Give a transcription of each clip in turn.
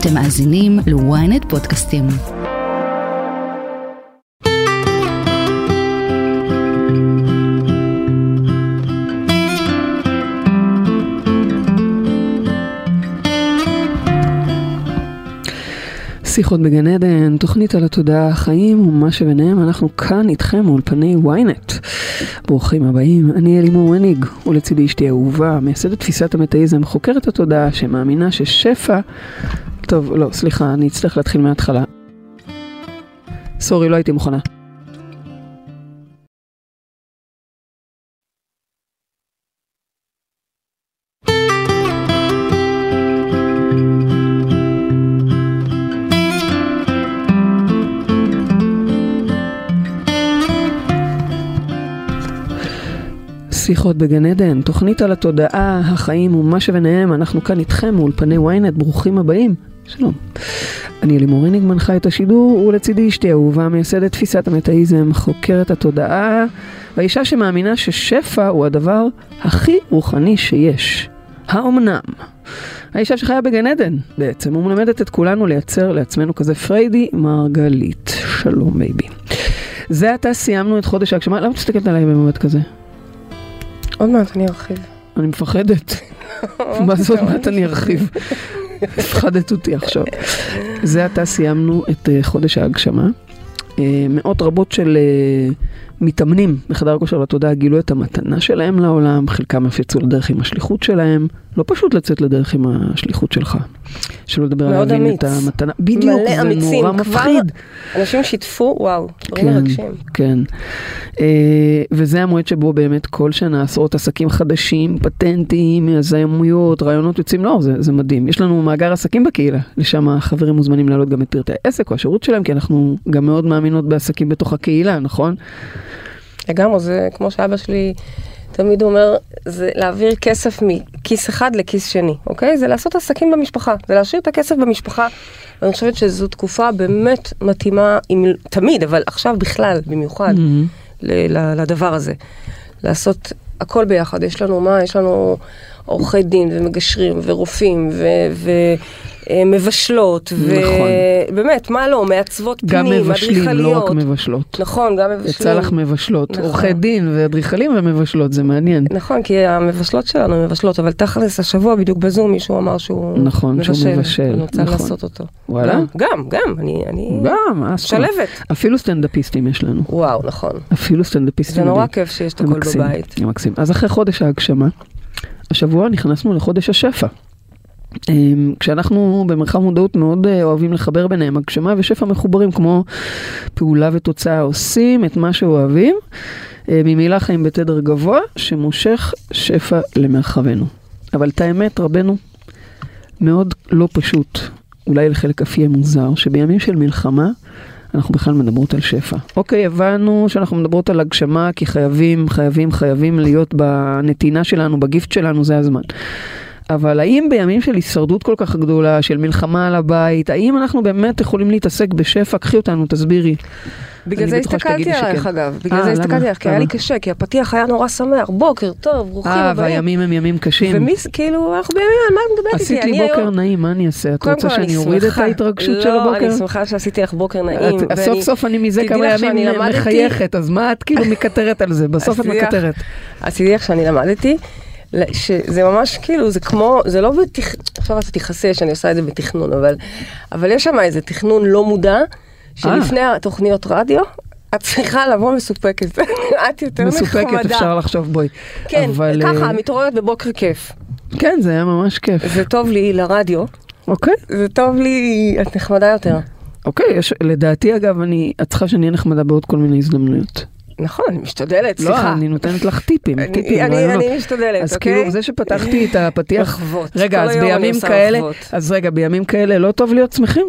אתם מאזינים ל-ynet פודקאסטים. שיחות בגן עדן, תוכנית על התודעה, החיים ומה שביניהם, אנחנו כאן איתכם מאולפני ynet. ברוכים הבאים, אני אלימור הניג, ולצידי אשתי אהובה, מייסדת תפיסת המטאיזם, חוקרת התודעה, שמאמינה ששפע... טוב, לא, סליחה, אני אצטרך להתחיל מההתחלה. סורי, לא הייתי מוכנה. שיחות בגן עדן, תוכנית על התודעה, החיים ומה שביניהם, אנחנו כאן איתכם מאולפני ynet, ברוכים הבאים. שלום. אני אלימור הניג מנחה את השידור, ולצידי אשתי אהובה, מייסדת תפיסת המטאיזם, חוקרת התודעה, והאישה שמאמינה ששפע הוא הדבר הכי רוחני שיש. האומנם? האישה שחיה בגן עדן בעצם, ומלמדת את כולנו לייצר לעצמנו כזה paradise מרגלית. שלום בייבי. זה עתה סיימנו את חודש ההגשמה, למה את מסתכלת עליי במבט כזה? עוד מעט אני ארחיב. אני מפחדת. מה זאת אומרת אני ארחיב? הפחדת אותי עכשיו. זה עתה סיימנו את אה, חודש ההגשמה. אה, מאות רבות של אה, מתאמנים בחדר הכושר לתודעה גילו את המתנה שלהם לעולם, חלקם אף יצאו לדרך עם השליחות שלהם. לא פשוט לצאת לדרך עם השליחות שלך. שלא לדבר על להבין אמיץ. את המתנה. בדיוק, מלא זה אמיצים. נורא כבר מפחיד. אנשים שיתפו, וואו, דברים כן, מרגשים. כן. אה, וזה המועד שבו באמת כל שנה עשרות עסקים חדשים, פטנטים, יזמויות, רעיונות יוצאים לאור, זה, זה מדהים. יש לנו מאגר עסקים בקהילה, לשם החברים מוזמנים להעלות גם את פרטי העסק או השירות שלהם, כי אנחנו גם מאוד מאמינות בעסקים בתוך הקהילה, נכון? לגמרי, זה כמו שאבא שלי תמיד אומר, זה להעביר כסף מכיס אחד לכיס שני, אוקיי? זה לעשות עסקים במשפחה, זה להשאיר את הכסף במשפחה. ואני חושבת שזו תקופה באמת מתאימה, עם, תמיד, אבל עכשיו בכלל, במיוחד, Mm-hmm. לדבר הזה. לעשות הכל ביחד. יש לנו מה? יש לנו עורכי דין ומגשרים ורופאים ומבשלות. נכון. ובאמת, מה לא? מעצבות גם פנים, מבשלים, לא אדריכליות. רק מבשלות. נכון, גם מבשלים. יצא לך מבשלות, נכון. עורכי דין ואדריכלים ומבשלות, זה מעניין. נכון, כי המבשלות שלנו הן מבשלות, אבל תכלס השבוע בדיוק בזום מישהו אמר שהוא נכון, שהוא מבשל, אני רוצה נכון. לעשות אותו. וואלה? גם, גם, גם, אני, אני גם. שלבת. אפילו סטנדאפיסטים יש לנו. וואו, נכון. אפילו סטנדאפיסטים. זה נורא. כיף שיש את הכל בבית. מקסים. אז אחרי חודש ההגשמה, השבוע נכנסנו לחודש השפע. אמ, כשאנחנו במרחב מודעות מאוד אה, אוהבים לחבר ביניהם, הגשמה ושפע מחוברים כמו פעולה ותוצאה עושים את מה שאוהבים, אה, ממילא חיים בתדר גבוה שמושך שפע למרחבנו. אבל את האמת, רבנו, מאוד לא פשוט, אולי לחלק אף יהיה מוזר, שבימים של מלחמה אנחנו בכלל מדברות על שפע. אוקיי, הבנו שאנחנו מדברות על הגשמה כי חייבים, חייבים, חייבים להיות בנתינה שלנו, בגיפט שלנו, זה הזמן. אבל האם בימים של הישרדות כל כך גדולה, של מלחמה על הבית, האם אנחנו באמת יכולים להתעסק בשפע? קחי אותנו, תסבירי. בגלל זה הסתכלתי עלייך. אגב, בגלל אה, זה? הסתכלתי עלייך, כי היה לי? קשה, כי הפתיח היה נורא שמח, בוקר טוב, ברוכים אה, הבאים. והימים הם ימים קשים. ומי, כאילו, אנחנו בימים, על מה את מדברת איתי? עשית לי בוקר נעים, מה אני אעשה? את רוצה שאני אוריד את. ההתרגשות של לא, הבוקר? אני שמחה שעשיתי לך בוקר נעים. סוף סוף אני מזה כמה ימים מחייכת, אז מה את כאילו מקטרת על זה? בסוף את עשיתי מקטרת. אז תדעי לך שאני למדתי, שזה ממש כאילו, זה כמו, זה לא בתכנון, עכשיו אתה תכסה שאני עושה את זה בתכנון, אבל, אבל יש שם איזה תכנון לא מודע, שלפני התוכניות רדיו, את צריכה לבוא מסופקת. את יותר נחמדה. מסופקת אפשר לחשוב בואי. כן, אבל, ככה, אה, מתעוררת בבוקר כיף. כן, זה היה ממש כיף. זה טוב לי לרדיו, אוקיי, זה טוב לי, את נחמדה יותר. אוקיי, יש- לדעתי אגב, אני, את צריכה שאני אהיה נחמדה בעוד כל מיני הזדמנויות. נכון, אני משתדלת, לא, סליחה. אני נותנת לך טיפים, אני- טיפים, אני- רעיונות. אני משתדלת, אז אוקיי? כאילו, זה שפתחתי את הפתיח, מחוות. רגע, אז בימים כאלה, מחוות. אז רגע, בימים כאלה לא טוב להיות שמחים?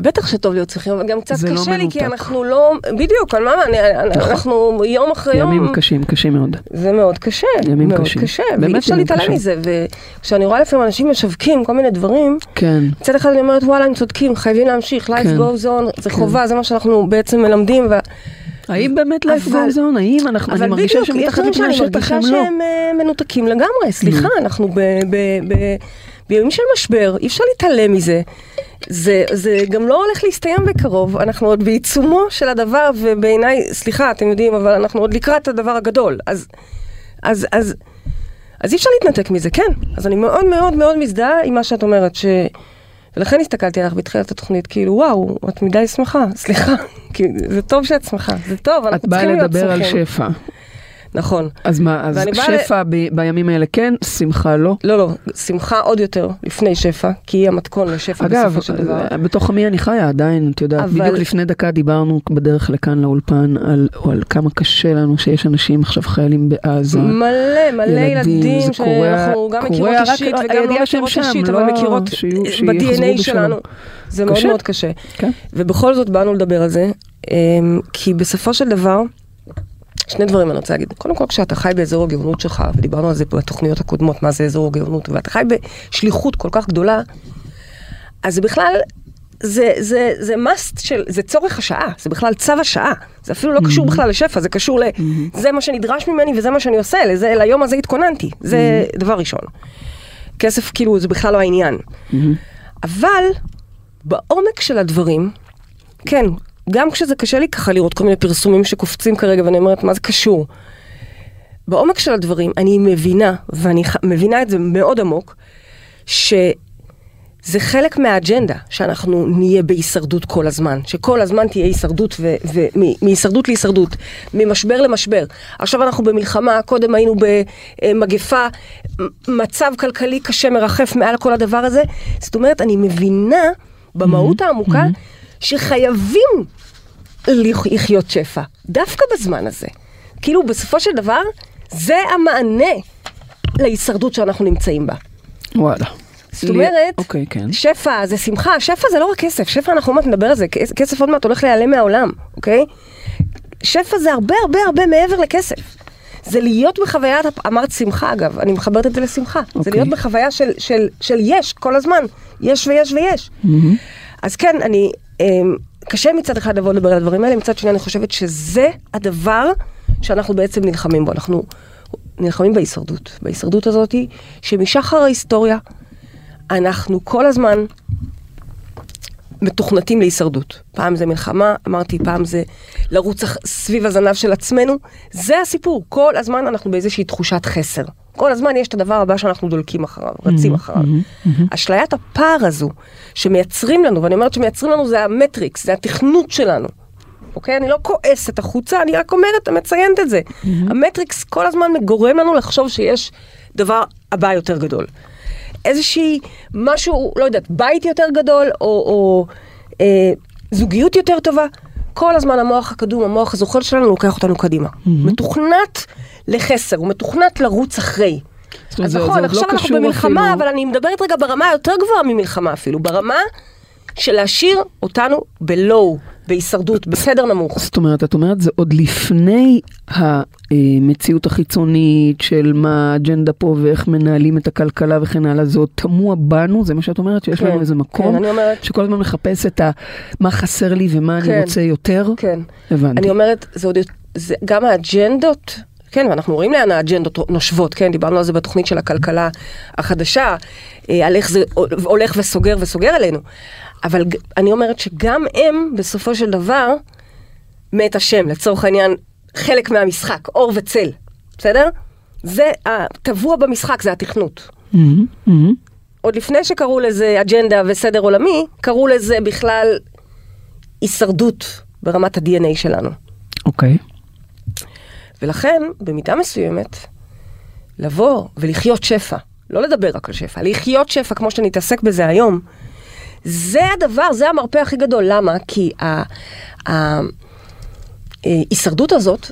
בטח שטוב להיות צריכים, אבל גם קצת לא קשה לי, כי מנותק. אנחנו לא, בדיוק, על מה, אני- אנחנו יום אחרי יום, ימים קשים, קשים מאוד. זה מאוד קשה, ימים מאוד קשים. קשה, ואי אפשר להתעלם. מזה, וכשאני רואה לפעמים אנשים משווקים כל מיני דברים, כן, מצד אחד אני אומרת, וואלה, הם צודקים, חייבים להמשיך, life כן. goes on, זה חובה, זה מה שאנחנו בעצם מלמדים, ו- האם באמת אבל- goes on? האם אנחנו, אני מרגישה יש שמתחת לפני השטח הם לא. שהם אה, מנותקים לגמרי, סליחה, אנחנו בימים של משבר, אי אפשר להתעלם מזה. זה, זה גם לא הולך להסתיים בקרוב, אנחנו עוד בעיצומו של הדבר, ובעיניי, סליחה, אתם יודעים, אבל אנחנו עוד לקראת הדבר הגדול. אז, אז, אז, אז אי אפשר להתנתק מזה, כן. אז אני מאוד מאוד מאוד מזדהה עם מה שאת אומרת, ש... ולכן הסתכלתי עליך בתחילת התוכנית, כאילו, וואו, את מדי שמחה, סליחה. כי זה טוב שאת שמחה, זה טוב, את אנחנו באה צריכים להיות לדבר על שמחים. שפע. נכון. אז מה, אז שפע ב- בימים האלה כן, שמחה לא. לא, לא, שמחה עוד יותר לפני שפע, כי היא המתכון לשפע אגב, בסופו של דבר. אה, בתוך עמי אני חיה עדיין, את יודעת, אבל- בדיוק לפני דקה דיברנו בדרך לכאן לאולפן על, על כמה קשה לנו שיש אנשים עכשיו חיילים בעזה. מלא, מלא ילדים, ילדים, שאנחנו גם מכירות אישית וגם לא מכירות אישית, לא אבל מכירות שיהיו- שיחזרו ב-DNA. שלנו. זה מאוד קשה. מאוד קשה. כן. ובכל זאת באנו לדבר על זה, אמ, כי בסופו של דבר, שני דברים אני רוצה להגיד. קודם כל, כשאתה חי באזור הגאונות שלך, ודיברנו על זה בתוכניות הקודמות, מה זה אזור הגאונות, ואתה חי בשליחות כל כך גדולה, אז זה בכלל, זה, זה, זה must של, זה צורך השעה, זה בכלל צו השעה. זה אפילו לא קשור בכלל לשפע, זה קשור ל... זה מה שנדרש ממני וזה מה שאני עושה, לזה, ליום הזה התכוננתי. זה דבר ראשון. כסף, כאילו, זה בכלל לא העניין. אבל, בעומק של הדברים, כן, גם כשזה קשה לי ככה לראות כל מיני פרסומים שקופצים כרגע, ואני אומרת, מה זה קשור? בעומק של הדברים, אני מבינה, ואני ח- מבינה את זה מאוד עמוק, שזה חלק מהאג'נדה, שאנחנו נהיה בהישרדות כל הזמן, שכל הזמן תהיה הישרדות, ומהישרדות להישרדות, ממשבר למשבר. עכשיו אנחנו במלחמה, קודם היינו במגפה, מצב כלכלי קשה מרחף מעל כל הדבר הזה. זאת אומרת, אני מבינה במהות העמוקה שחייבים לח- לחיות שפע, דווקא בזמן הזה. כאילו, בסופו של דבר, זה המענה להישרדות שאנחנו נמצאים בה. וואלה. זאת אומרת, אוקיי, כן. שפע זה שמחה, שפע זה לא רק כסף, שפע אנחנו עוד מעט נדבר על זה, כס- כסף עוד מעט הולך להיעלם מהעולם, אוקיי? שפע זה הרבה הרבה הרבה מעבר לכסף. זה להיות בחוויית, אמרת שמחה אגב, אני מחברת את זה לשמחה. זה אוקיי. להיות בחוויה של, של, של יש כל הזמן, יש ויש ויש. אז כן, אני, קשה מצד אחד לבוא לדבר על הדברים האלה, מצד שני אני חושבת שזה הדבר שאנחנו בעצם נלחמים בו. אנחנו נלחמים בהישרדות. בהישרדות הזאת, שמשחר ההיסטוריה, אנחנו כל הזמן מתוכנתים להישרדות. פעם זה מלחמה, אמרתי, פעם זה לרוץ סביב הזנב של עצמנו. זה הסיפור, כל הזמן אנחנו באיזושהי תחושת חסר. כל הזמן יש את הדבר הבא שאנחנו דולקים אחריו, רצים אחריו. אשליית הפער הזו שמייצרים לנו, ואני אומרת שמייצרים לנו זה המטריקס, זה התכנות שלנו. אוקיי? אני לא כועסת החוצה, אני רק אומרת, מציינת את זה. המטריקס כל הזמן גורם לנו לחשוב שיש דבר הבא יותר גדול. איזושהי, משהו, לא יודעת, בית יותר גדול, או, או אה, זוגיות יותר טובה. כל הזמן המוח הקדום, המוח הזוחל שלנו, לוקח אותנו קדימה. מתוכנת לחסר, הוא מתוכנת לרוץ אחרי. אז זה- זה נכון, לא עכשיו אנחנו קשור במלחמה, אפילו- אבל אני מדברת רגע ברמה היותר גבוהה ממלחמה אפילו, ברמה של להשאיר אותנו בלואו, בהישרדות, בסדר נמוך. זאת אומרת, את אומרת, זה עוד לפני המציאות החיצונית של מה האג'נדה פה ואיך מנהלים את הכלכלה וכן הלאה, זה עוד תמוה בנו, זה מה שאת אומרת, שיש כן, לנו איזה מקום, כן, אני אומרת- שכל הזמן מחפש את ה... מה חסר לי ומה אני כן, רוצה יותר. כן. הבנתי. אני אומרת, זה עוד, זה גם האג'נדות, כן, ואנחנו רואים לאן האג'נדות נושבות, כן, דיברנו על זה בתוכנית של הכלכלה החדשה, אה, על איך זה הולך וסוגר וסוגר עלינו. אבל אני אומרת שגם הם, בסופו של דבר, מת השם, לצורך העניין, חלק מהמשחק, אור וצל, בסדר? זה הטבוע במשחק, זה התכנות. מהמם, מהמם. עוד לפני שקראו לזה אג'נדה וסדר עולמי, קראו לזה בכלל הישרדות ברמת ה-DNA שלנו. אוקיי. ולכן, במידה מסוימת, לבוא ולחיות שפע, לא לדבר רק על שפע, לחיות שפע כמו שנתעסק בזה היום, זה הדבר, זה המרפא הכי גדול. למה? כי ההישרדות הזאת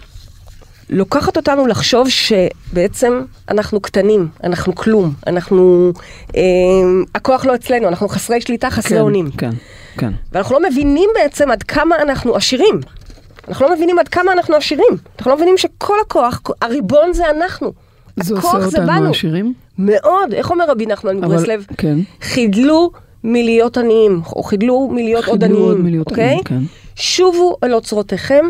לוקחת אותנו לחשוב שבעצם אנחנו קטנים, אנחנו כלום, אנחנו... אה, הכוח לא אצלנו, אנחנו חסרי שליטה, חסרי כן, אונים. כן, כן. ואנחנו לא מבינים בעצם עד כמה אנחנו עשירים. אנחנו לא מבינים עד כמה אנחנו עשירים. אנחנו לא מבינים שכל הכוח, הריבון זה אנחנו. זה הכוח עושה זה אותנו בנו. עשירים? מאוד. איך אומר רבי נחמן מברסלב? כן. חידלו מלהיות עניים, או חידלו מלהיות עוד עניים, אוקיי? עניים, כן. שובו אל אוצרותיכם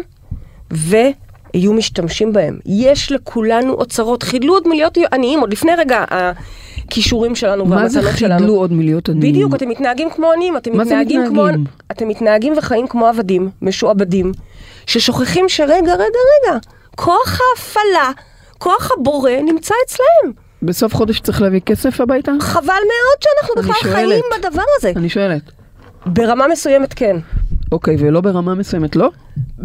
ויהיו משתמשים בהם. יש לכולנו אוצרות. חידלו עוד מלהיות עניים, עוד לפני רגע, הכישורים שלנו מה זה והמתנות שלנו. חידלו עוד מלהיות עניים? בדיוק, אתם מתנהגים כמו עניים, אתם מה זה מתנהגים כמו... אתם מתנהגים וחיים כמו עבדים, משועבדים, ששוכחים שרגע, רגע, רגע, כוח ההפעלה, כוח הבורא נמצא אצלהם. בסוף חודש צריך להביא כסף הביתה? חבל מאוד שאנחנו בכלל שואלת. חיים בדבר הזה. אני שואלת. ברמה מסוימת כן. אוקיי, ולא ברמה מסוימת, לא?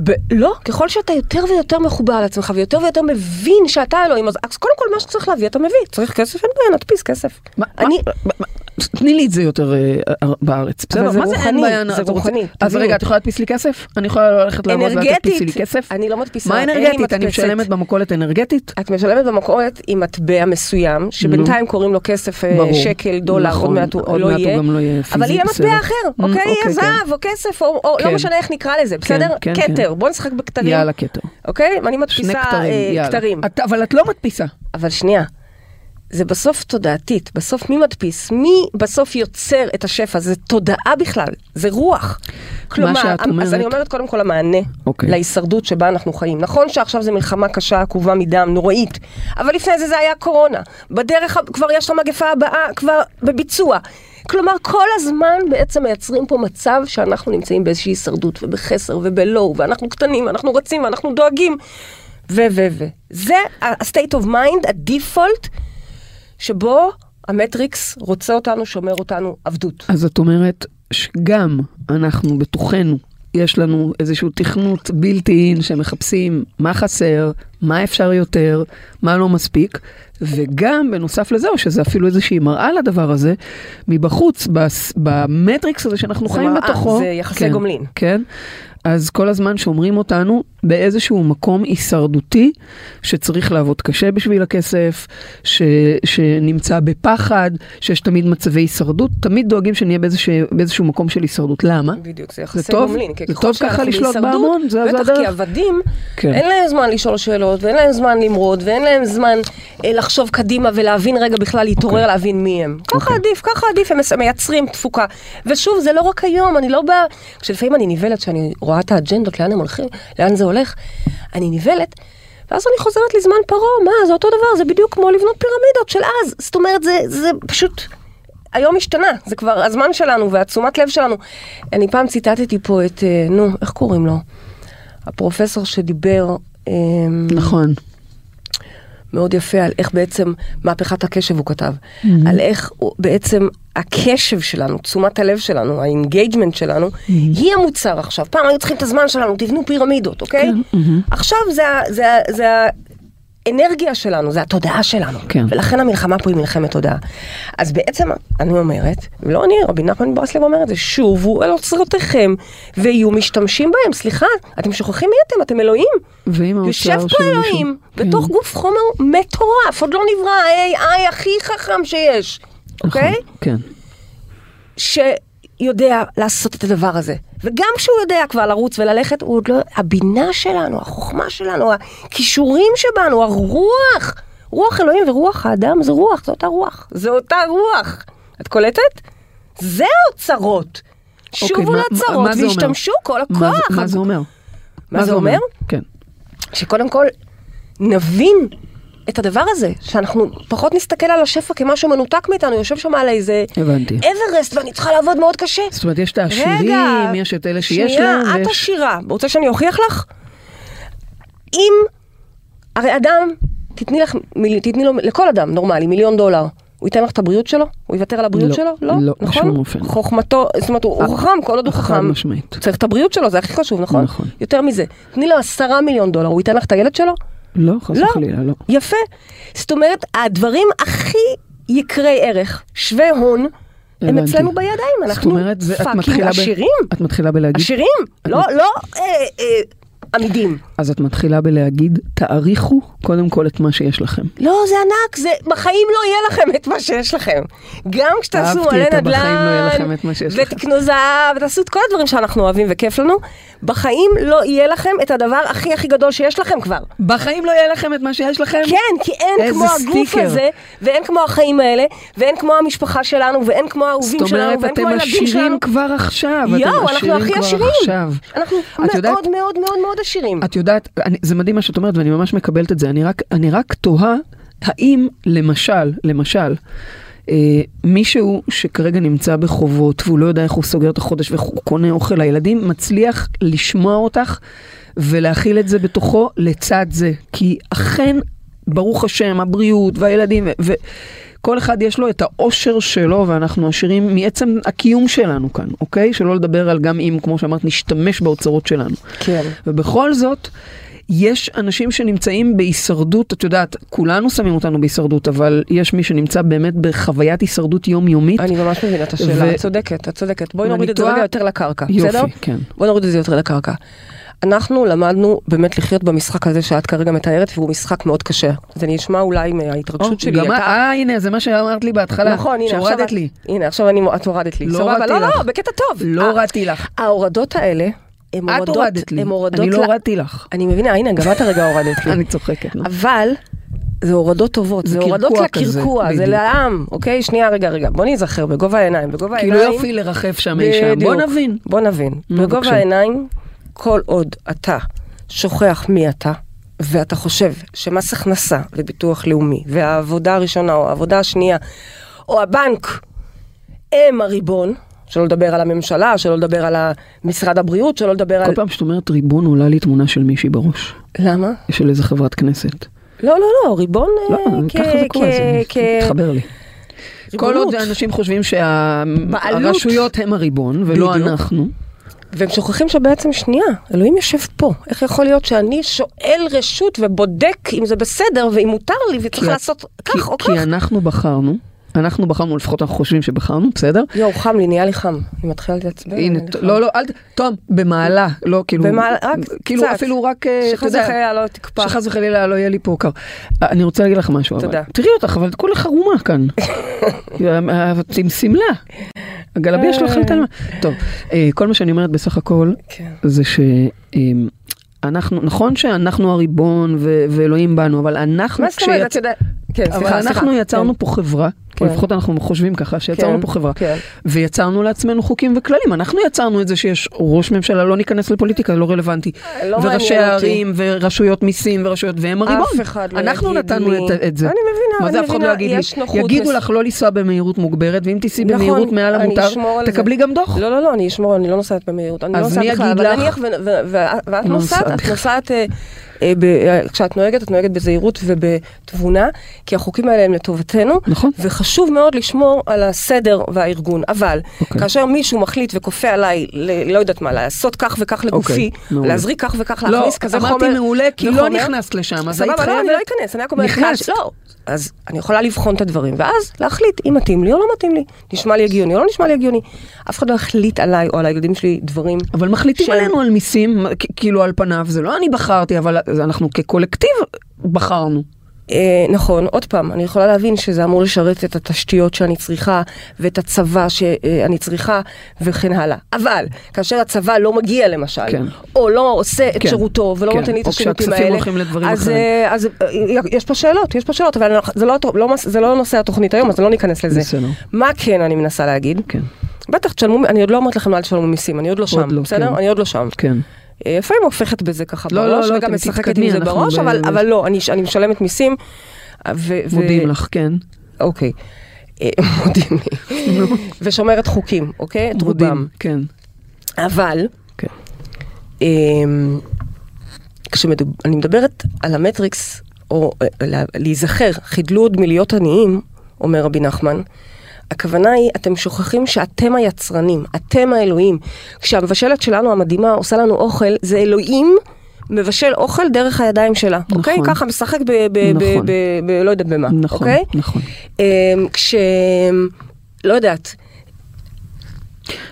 ב- לא, ככל שאתה יותר ויותר מחובר לעצמך ויותר ויותר מבין שאתה אלוהים, אז אז קודם כל מה שצריך להביא אתה מביא. צריך כסף, אין בעיה, נדפיס כסף. מה- אני, מה- מה- תני לי את זה יותר אה, אה, בארץ, בסדר? מה זה אין בעיה? זה רוחני, אז. רגע, את יכולה להדפיס לי כסף? אני יכולה ללכת לעבוד ואת תדפיסי לי כסף? אני לא מדפיסה, מה אנרגטית? אני. משלמת במכולת אנרגטית? את משלמת במכולת עם מטבע מסוים, שבינתיים קוראים לו כסף אה. שקל, דולר, נכון, עוד מעט הוא עוד לא מעט הוא יהיה. גם לא יהיה אבל יהיה בסדר. מטבע אחר, Mm, אוקיי? אוקיי, יהיה כן. זהב או כסף, או או- כן. לא משנה איך נקרא לזה, בסדר? כן, כן. כתר, בוא נשחק בכתרים. יאללה, כתר. אוקיי? אני מדפיסה כתרים, אבל את לא מדפיסה. אבל שנייה, זה בסוף תודעתית, בסוף מי מדפיס? מי בסוף יוצר את השפע? זה תודעה בכלל, זה רוח. כלומר, שאת אז אומרת- אני אומרת קודם כל המענה אוקיי. להישרדות שבה אנחנו חיים. נכון שעכשיו זו מלחמה קשה, עקובה מדם, נוראית, אבל לפני זה זה היה קורונה. בדרך כבר יש את המגפה הבאה, כבר בביצוע. כלומר, כל הזמן בעצם מייצרים פה מצב שאנחנו נמצאים באיזושהי הישרדות ובחסר ובלואו, ואנחנו קטנים, ואנחנו רצים, ואנחנו דואגים, ו... ו... ו. זה ה-state of mind, ה-default, שבו המטריקס רוצה אותנו, שומר אותנו, עבדות. אז את אומרת שגם אנחנו בתוכנו, יש לנו איזשהו תכנות בלתי אין שמחפשים מה חסר, מה אפשר יותר, מה לא מספיק, וגם בנוסף לזה, או שזה אפילו איזושהי מראה לדבר הזה, מבחוץ, בס- במטריקס הזה שאנחנו זה חיים מראה, בתוכו. זה יחסי כן, גומלין. כן. אז כל הזמן שומרים אותנו באיזשהו מקום הישרדותי, שצריך לעבוד קשה בשביל הכסף, ש, שנמצא בפחד, שיש תמיד מצבי הישרדות, תמיד דואגים שנהיה באיזשהו, באיזשהו מקום של הישרדות. למה? בדיוק, זה יחסי? גומלין. זה טוב ככה לשלוט בהמון? זה- זה בטח, הדרך? כי עבדים, כן. אין להם זמן לשאול שאלות, ואין להם זמן למרוד, ואין להם זמן אה, לחשוב קדימה ולהבין רגע בכלל, להתעורר, אוקיי. להבין מי הם. ככה אוקיי. עדיף, ככה עדיף, הם מייצרים תפוקה. ושוב, זה לא רק היום, אני לא באה... כשלפעמים אני נבהלת, כשאני רואה את האג'נדות, לאן הם הולכים, לאן זה הולך, אני נבהלת. ואז אני חוזרת לזמן פרעה, מה, זה אותו דבר, זה בדיוק כמו לבנות פירמידות של אז. זאת אומרת, זה, זה פשוט היום השתנה, זה כבר הזמן שלנו והתשומת לב שלנו. אני פעם ציטטתי פה את, אה, נו, איך קוראים לו? הפרופסור שדיבר אה, נכון. מאוד יפה על איך בעצם מהפכת הקשב הוא כתב. על איך הוא- בעצם הקשב שלנו, תשומת הלב שלנו, ה engagement שלנו, היא המוצר עכשיו. פעם היו צריכים את הזמן שלנו, תבנו פירמידות, אוקיי? עכשיו זה ה- זה ה- זה האנרגיה שלנו, זה התודעה שלנו. כן. ולכן המלחמה פה היא מלחמת תודעה. אז בעצם אני אומרת, לא אני, רבי נחמן ברסלב אומר את זה, שובו אל אוצרותיכם ויהיו משתמשים בהם. סליחה, אתם שוכחים מי אתם? אתם אלוהים. יושב פה מישהו- אלוהים, כן. בתוך גוף חומר מטורף, עוד לא נברא ה-AI הכי חכם שיש, אוקיי? נכון, כן. שיודע לעשות את הדבר הזה. וגם כשהוא יודע כבר לרוץ וללכת, הוא עוד לא... הבינה שלנו, החוכמה שלנו, הכישורים שבנו, הרוח, רוח אלוהים ורוח האדם זה רוח, זו אותה רוח. זו אותה רוח. את קולטת? זה האוצרות. אוקיי, שובו מה- לאוצרות מה זה אומר? והשתמשו כל הכוח. מה זה- מה זה אומר? מה זה אומר? כן. שקודם כל נבין את הדבר הזה, שאנחנו פחות נסתכל על השפע כמשהו מנותק מאיתנו, יושב שם על איזה הבנתי. אברסט ואני צריכה לעבוד מאוד קשה. זאת אומרת, יש את העשירים, יש את אלה שיש שנייה, להם, את ויש... עשירה. רוצה שאני אוכיח לך? אם, הרי אדם, תתני, לך, מיל- תתני לו, לכל אדם נורמלי, מיליון דולר. הוא ייתן לך את הבריאות שלו? הוא יוותר על הבריאות לא, שלו? לא, לא, נכון? בשום אופן. חוכמתו, זאת אומרת, הוא הוא חכם, כל עוד הוא חכם. משמעית. צריך את הבריאות שלו, זה הכי חשוב, נכון? נכון. יותר מזה, תני לו עשרה מיליון דולר, הוא ייתן לך את הילד שלו? לא, חס לא. וחלילה, לא. יפה. זאת אומרת, הדברים הכי יקרי ערך, שווי הון, הם. אצלנו בידיים, אנחנו fucking עשירים. את מתחילה בלהגיד... עשירים, לא, לא אה, אה, עמידים. אז את מתחילה בלהגיד, תעריכו קודם כל את מה שיש לכם. לא, זה ענק, זה בחיים לא יהיה לכם את מה שיש לכם. גם כשתעשו מלא נדל"ן, לא. ותקנו זהב, ותעשו את כל הדברים שאנחנו אוהבים וכיף לנו, בחיים לא יהיה לכם את הדבר הכי הכי גדול שיש לכם כבר. בחיים לא יהיה לכם את מה שיש לכם? כן, כי אין כמו הגוף סטיקר. הזה, ואין כמו החיים האלה, ואין כמו המשפחה שלנו, ואין כמו האהובים זאת שלנו, אומרת, ואין אתם כמו הילדים שלנו. עשירים כבר עכשיו. יואו, אתם אנחנו הכי עשירים. אנחנו מאוד מאוד מאוד מאוד עשירים. את יודעת, אני, זה מדהים מה שאת אומרת ואני ממש מקבלת את זה, אני רק, אני רק תוהה האם למשל, למשל, אה, מישהו שכרגע נמצא בחובות והוא לא יודע איך הוא סוגר את החודש ואיך הוא קונה אוכל לילדים, מצליח לשמוע אותך ולהכיל את זה בתוכו לצד זה. כי אכן, ברוך השם, הבריאות והילדים, ו... כל אחד יש לו את האושר שלו, ואנחנו עשירים מעצם הקיום שלנו כאן, אוקיי? שלא לדבר על גם אם, כמו שאמרת, נשתמש באוצרות שלנו. כן. ובכל זאת, יש אנשים שנמצאים בהישרדות, את יודעת, כולנו שמים אותנו בהישרדות, אבל יש מי שנמצא באמת בחוויית הישרדות יומיומית. אני ממש מבינה את השאלה, את צודקת, את צודקת. בואי נוריד את זה רגע יותר לקרקע, יופי, בסדר? כן. בואי נוריד את זה יותר לקרקע. אנחנו למדנו באמת לחיות במשחק הזה שאת כרגע מתארת, והוא משחק מאוד קשה. זה נשמע אולי מההתרגשות שלי. גם אה, הנה, זה מה שאמרת לי בהתחלה. נכון, הנה. שהורדת את- לי. הנה, עכשיו אני, את הורדת לי. לא הורדתי לא, לך. לא, בקטע טוב. לא ה- הורדתי לך. ההורדות האלה, הן את הורדות, הורדת לי. אני לא הורדתי לך. אני מבינה, הנה, גם את הרגע הורדת לי. אני צוחקת. אבל זה הורדות טובות, זה הורדות לקרקוע, זה. לעם, אוקיי? שנייה, רגע, רגע, בוא נזכר, בגובה העיניים, בגובה כאילו העיניים... יופי לרחף שם אי שם. בוא. נבין. בוא נבין. בגובה. העיניים, כל עוד אתה שוכח מי אתה, ואתה חושב שמס הכנסה וביטוח לאומי, והעבודה הראשונה או העבודה השנייה, או הבנק, הם הריבון, שלא לדבר על הממשלה, שלא לדבר על משרד הבריאות, שלא לדבר על... כל פעם שאת אומרת ריבון עולה לי תמונה של מישהי בראש. למה? של איזה חברת כנסת. לא, לא, לא, ריבון לא, אה, כ- ככה זה קורה, זה כ- מתחבר לי. כל עוד ריבונות. אנשים חושבים. שהרשויות הם הריבון ולא בדיוק. אנחנו. והם שוכחים שבעצם שנייה, אלוהים יושב פה. איך יכול להיות שאני שואל רשות ובודק אם זה בסדר ואם מותר לי וצריך כי- לעשות כי- כך או כך? כי אנחנו בחרנו, אנחנו בחרנו, לפחות אנחנו חושבים שבחרנו, בסדר? יואו, חם לי, נהיה לי חם. אני מתחילה להתעצבן. הנה. לא, לא, אל ת... תום, במעלה, לא כאילו... במעלה, רק כאילו קצת. אפילו רק, אה, שחס וחלילה לא תקפא. שחס וחלילה לא יהיה לי פה קר. אה, אני רוצה להגיד לך משהו. תודה. אבל. תראי אותך, אבל את כולה חרומה כאן. אה, עם שמלה. הגלביה שלך חלטה. טוב, כל מה שאני אומרת בסך הכל, כן. זה שאנחנו, נכון שאנחנו הריבון ו- ואלוהים בנו, אבל אנחנו, מה זאת אומרת, את יודעת? כן, אבל סליחה, סליחה. אנחנו יצרנו כן. פה חברה, כן. או לפחות אנחנו חושבים ככה, שיצרנו כן, פה חברה, כן. ויצרנו לעצמנו חוקים וכללים. אנחנו יצרנו את זה שיש ראש ממשלה, לא ניכנס לפוליטיקה, לא רלוונטי. לא וראשי. הערים, ורשויות מיסים, ורשויות, והם הריבון. אף אחד לא אנחנו יגיד נתנו לי- את, את זה. אני מבינה, מה זה אף אחד לא יגיד לי? יגידו מס- לך לא לנסוע במהירות מוגברת, ואם תיסעי נכון, במהירות מעל המותר. תקבלי גם דוח. לא, לא, לא, אני אשמור, אני לא נוסעת במהירות. אני לא אז נוסעת מי בכלל, יגיד אבל לך? נניח, ואת לא נוסעת, את. נוסעת, אה, אה, אה, כשאת נוהגת, את נוהגת בזהירות ובתבונה, כי החוקים האלה הם לטובתנו, נכון. וחשוב מאוד לשמור על הסדר והארגון. אבל, אוקיי. כאשר מישהו מחליט וכופה עליי, ל- לא יודעת מה, לעשות כך וכך לגופי, אוקיי. להזריק כך וכך, לא, להכניס כזה חומר, אמרתי מעולה, כי לא נכנסת לשם, אז סבבה, היית לא, חייבת... אני לא אכנס, אני רק אומרת, נכנסת. לא. אז אני יכולה לבחון את הדברים, ואז להחליט אם מתאים לי או לא מתאים לי. נשמע לי הגיוני או לא נשמע לי הגיוני. אף אחד לא יחליט עליי או על הילדים שלי דברים. אבל מחליטים שהם- עלינו על מיסים, כאילו על פניו, זה לא אני בחרתי, אבל אנחנו כקולקטיב בחרנו. אה, נכון, עוד פעם, אני יכולה להבין שזה אמור לשרת את התשתיות שאני צריכה, ואת הצבא שאני צריכה, וכן הלאה. אבל, כאשר הצבא לא מגיע למשל, כן. או לא עושה את כן, שירותו, ולא כן, נותן לי את השירותים האלה, אז. אה, אז אה, יש פה שאלות, יש פה שאלות, אבל זה לא, לא, זה לא נושא התוכנית היום, אז לא ניכנס לזה. בסדר. מה כן אני מנסה להגיד? כן, בטח תשלמו, אני עוד לא אומרת לכם אל תשלמו מיסים, אני עוד לא שם, לא, בסדר? כן. אני עוד לא שם. כן. אה, לפעמים הופכת בזה ככה לא, בראש, לא, לא, וגם משחקת עם זה בראש, ב- אבל, אבל לא, אני, אני משלמת מיסים. ו- ו- מודיעים לך, כן. אוקיי. אה, מודיעים לי. ושומרת חוקים, אוקיי? את רובם. כן. אבל, כן. אמ, כשאני מדברת על המטריקס, או אה, לה- להיזכר, חדלו מלהיות עניים, אומר רבי נחמן, הכוונה היא, אתם שוכחים שאתם היצרנים, אתם האלוהים. כשהמבשלת שלנו המדהימה עושה לנו אוכל, זה אלוהים מבשל אוכל דרך הידיים שלה, נכון. אוקיי? ככה משחק ב... ב, ב, נכון. ב, ב לא יודעת במה, נכון, אוקיי? נכון. אמ, כש... לא יודעת,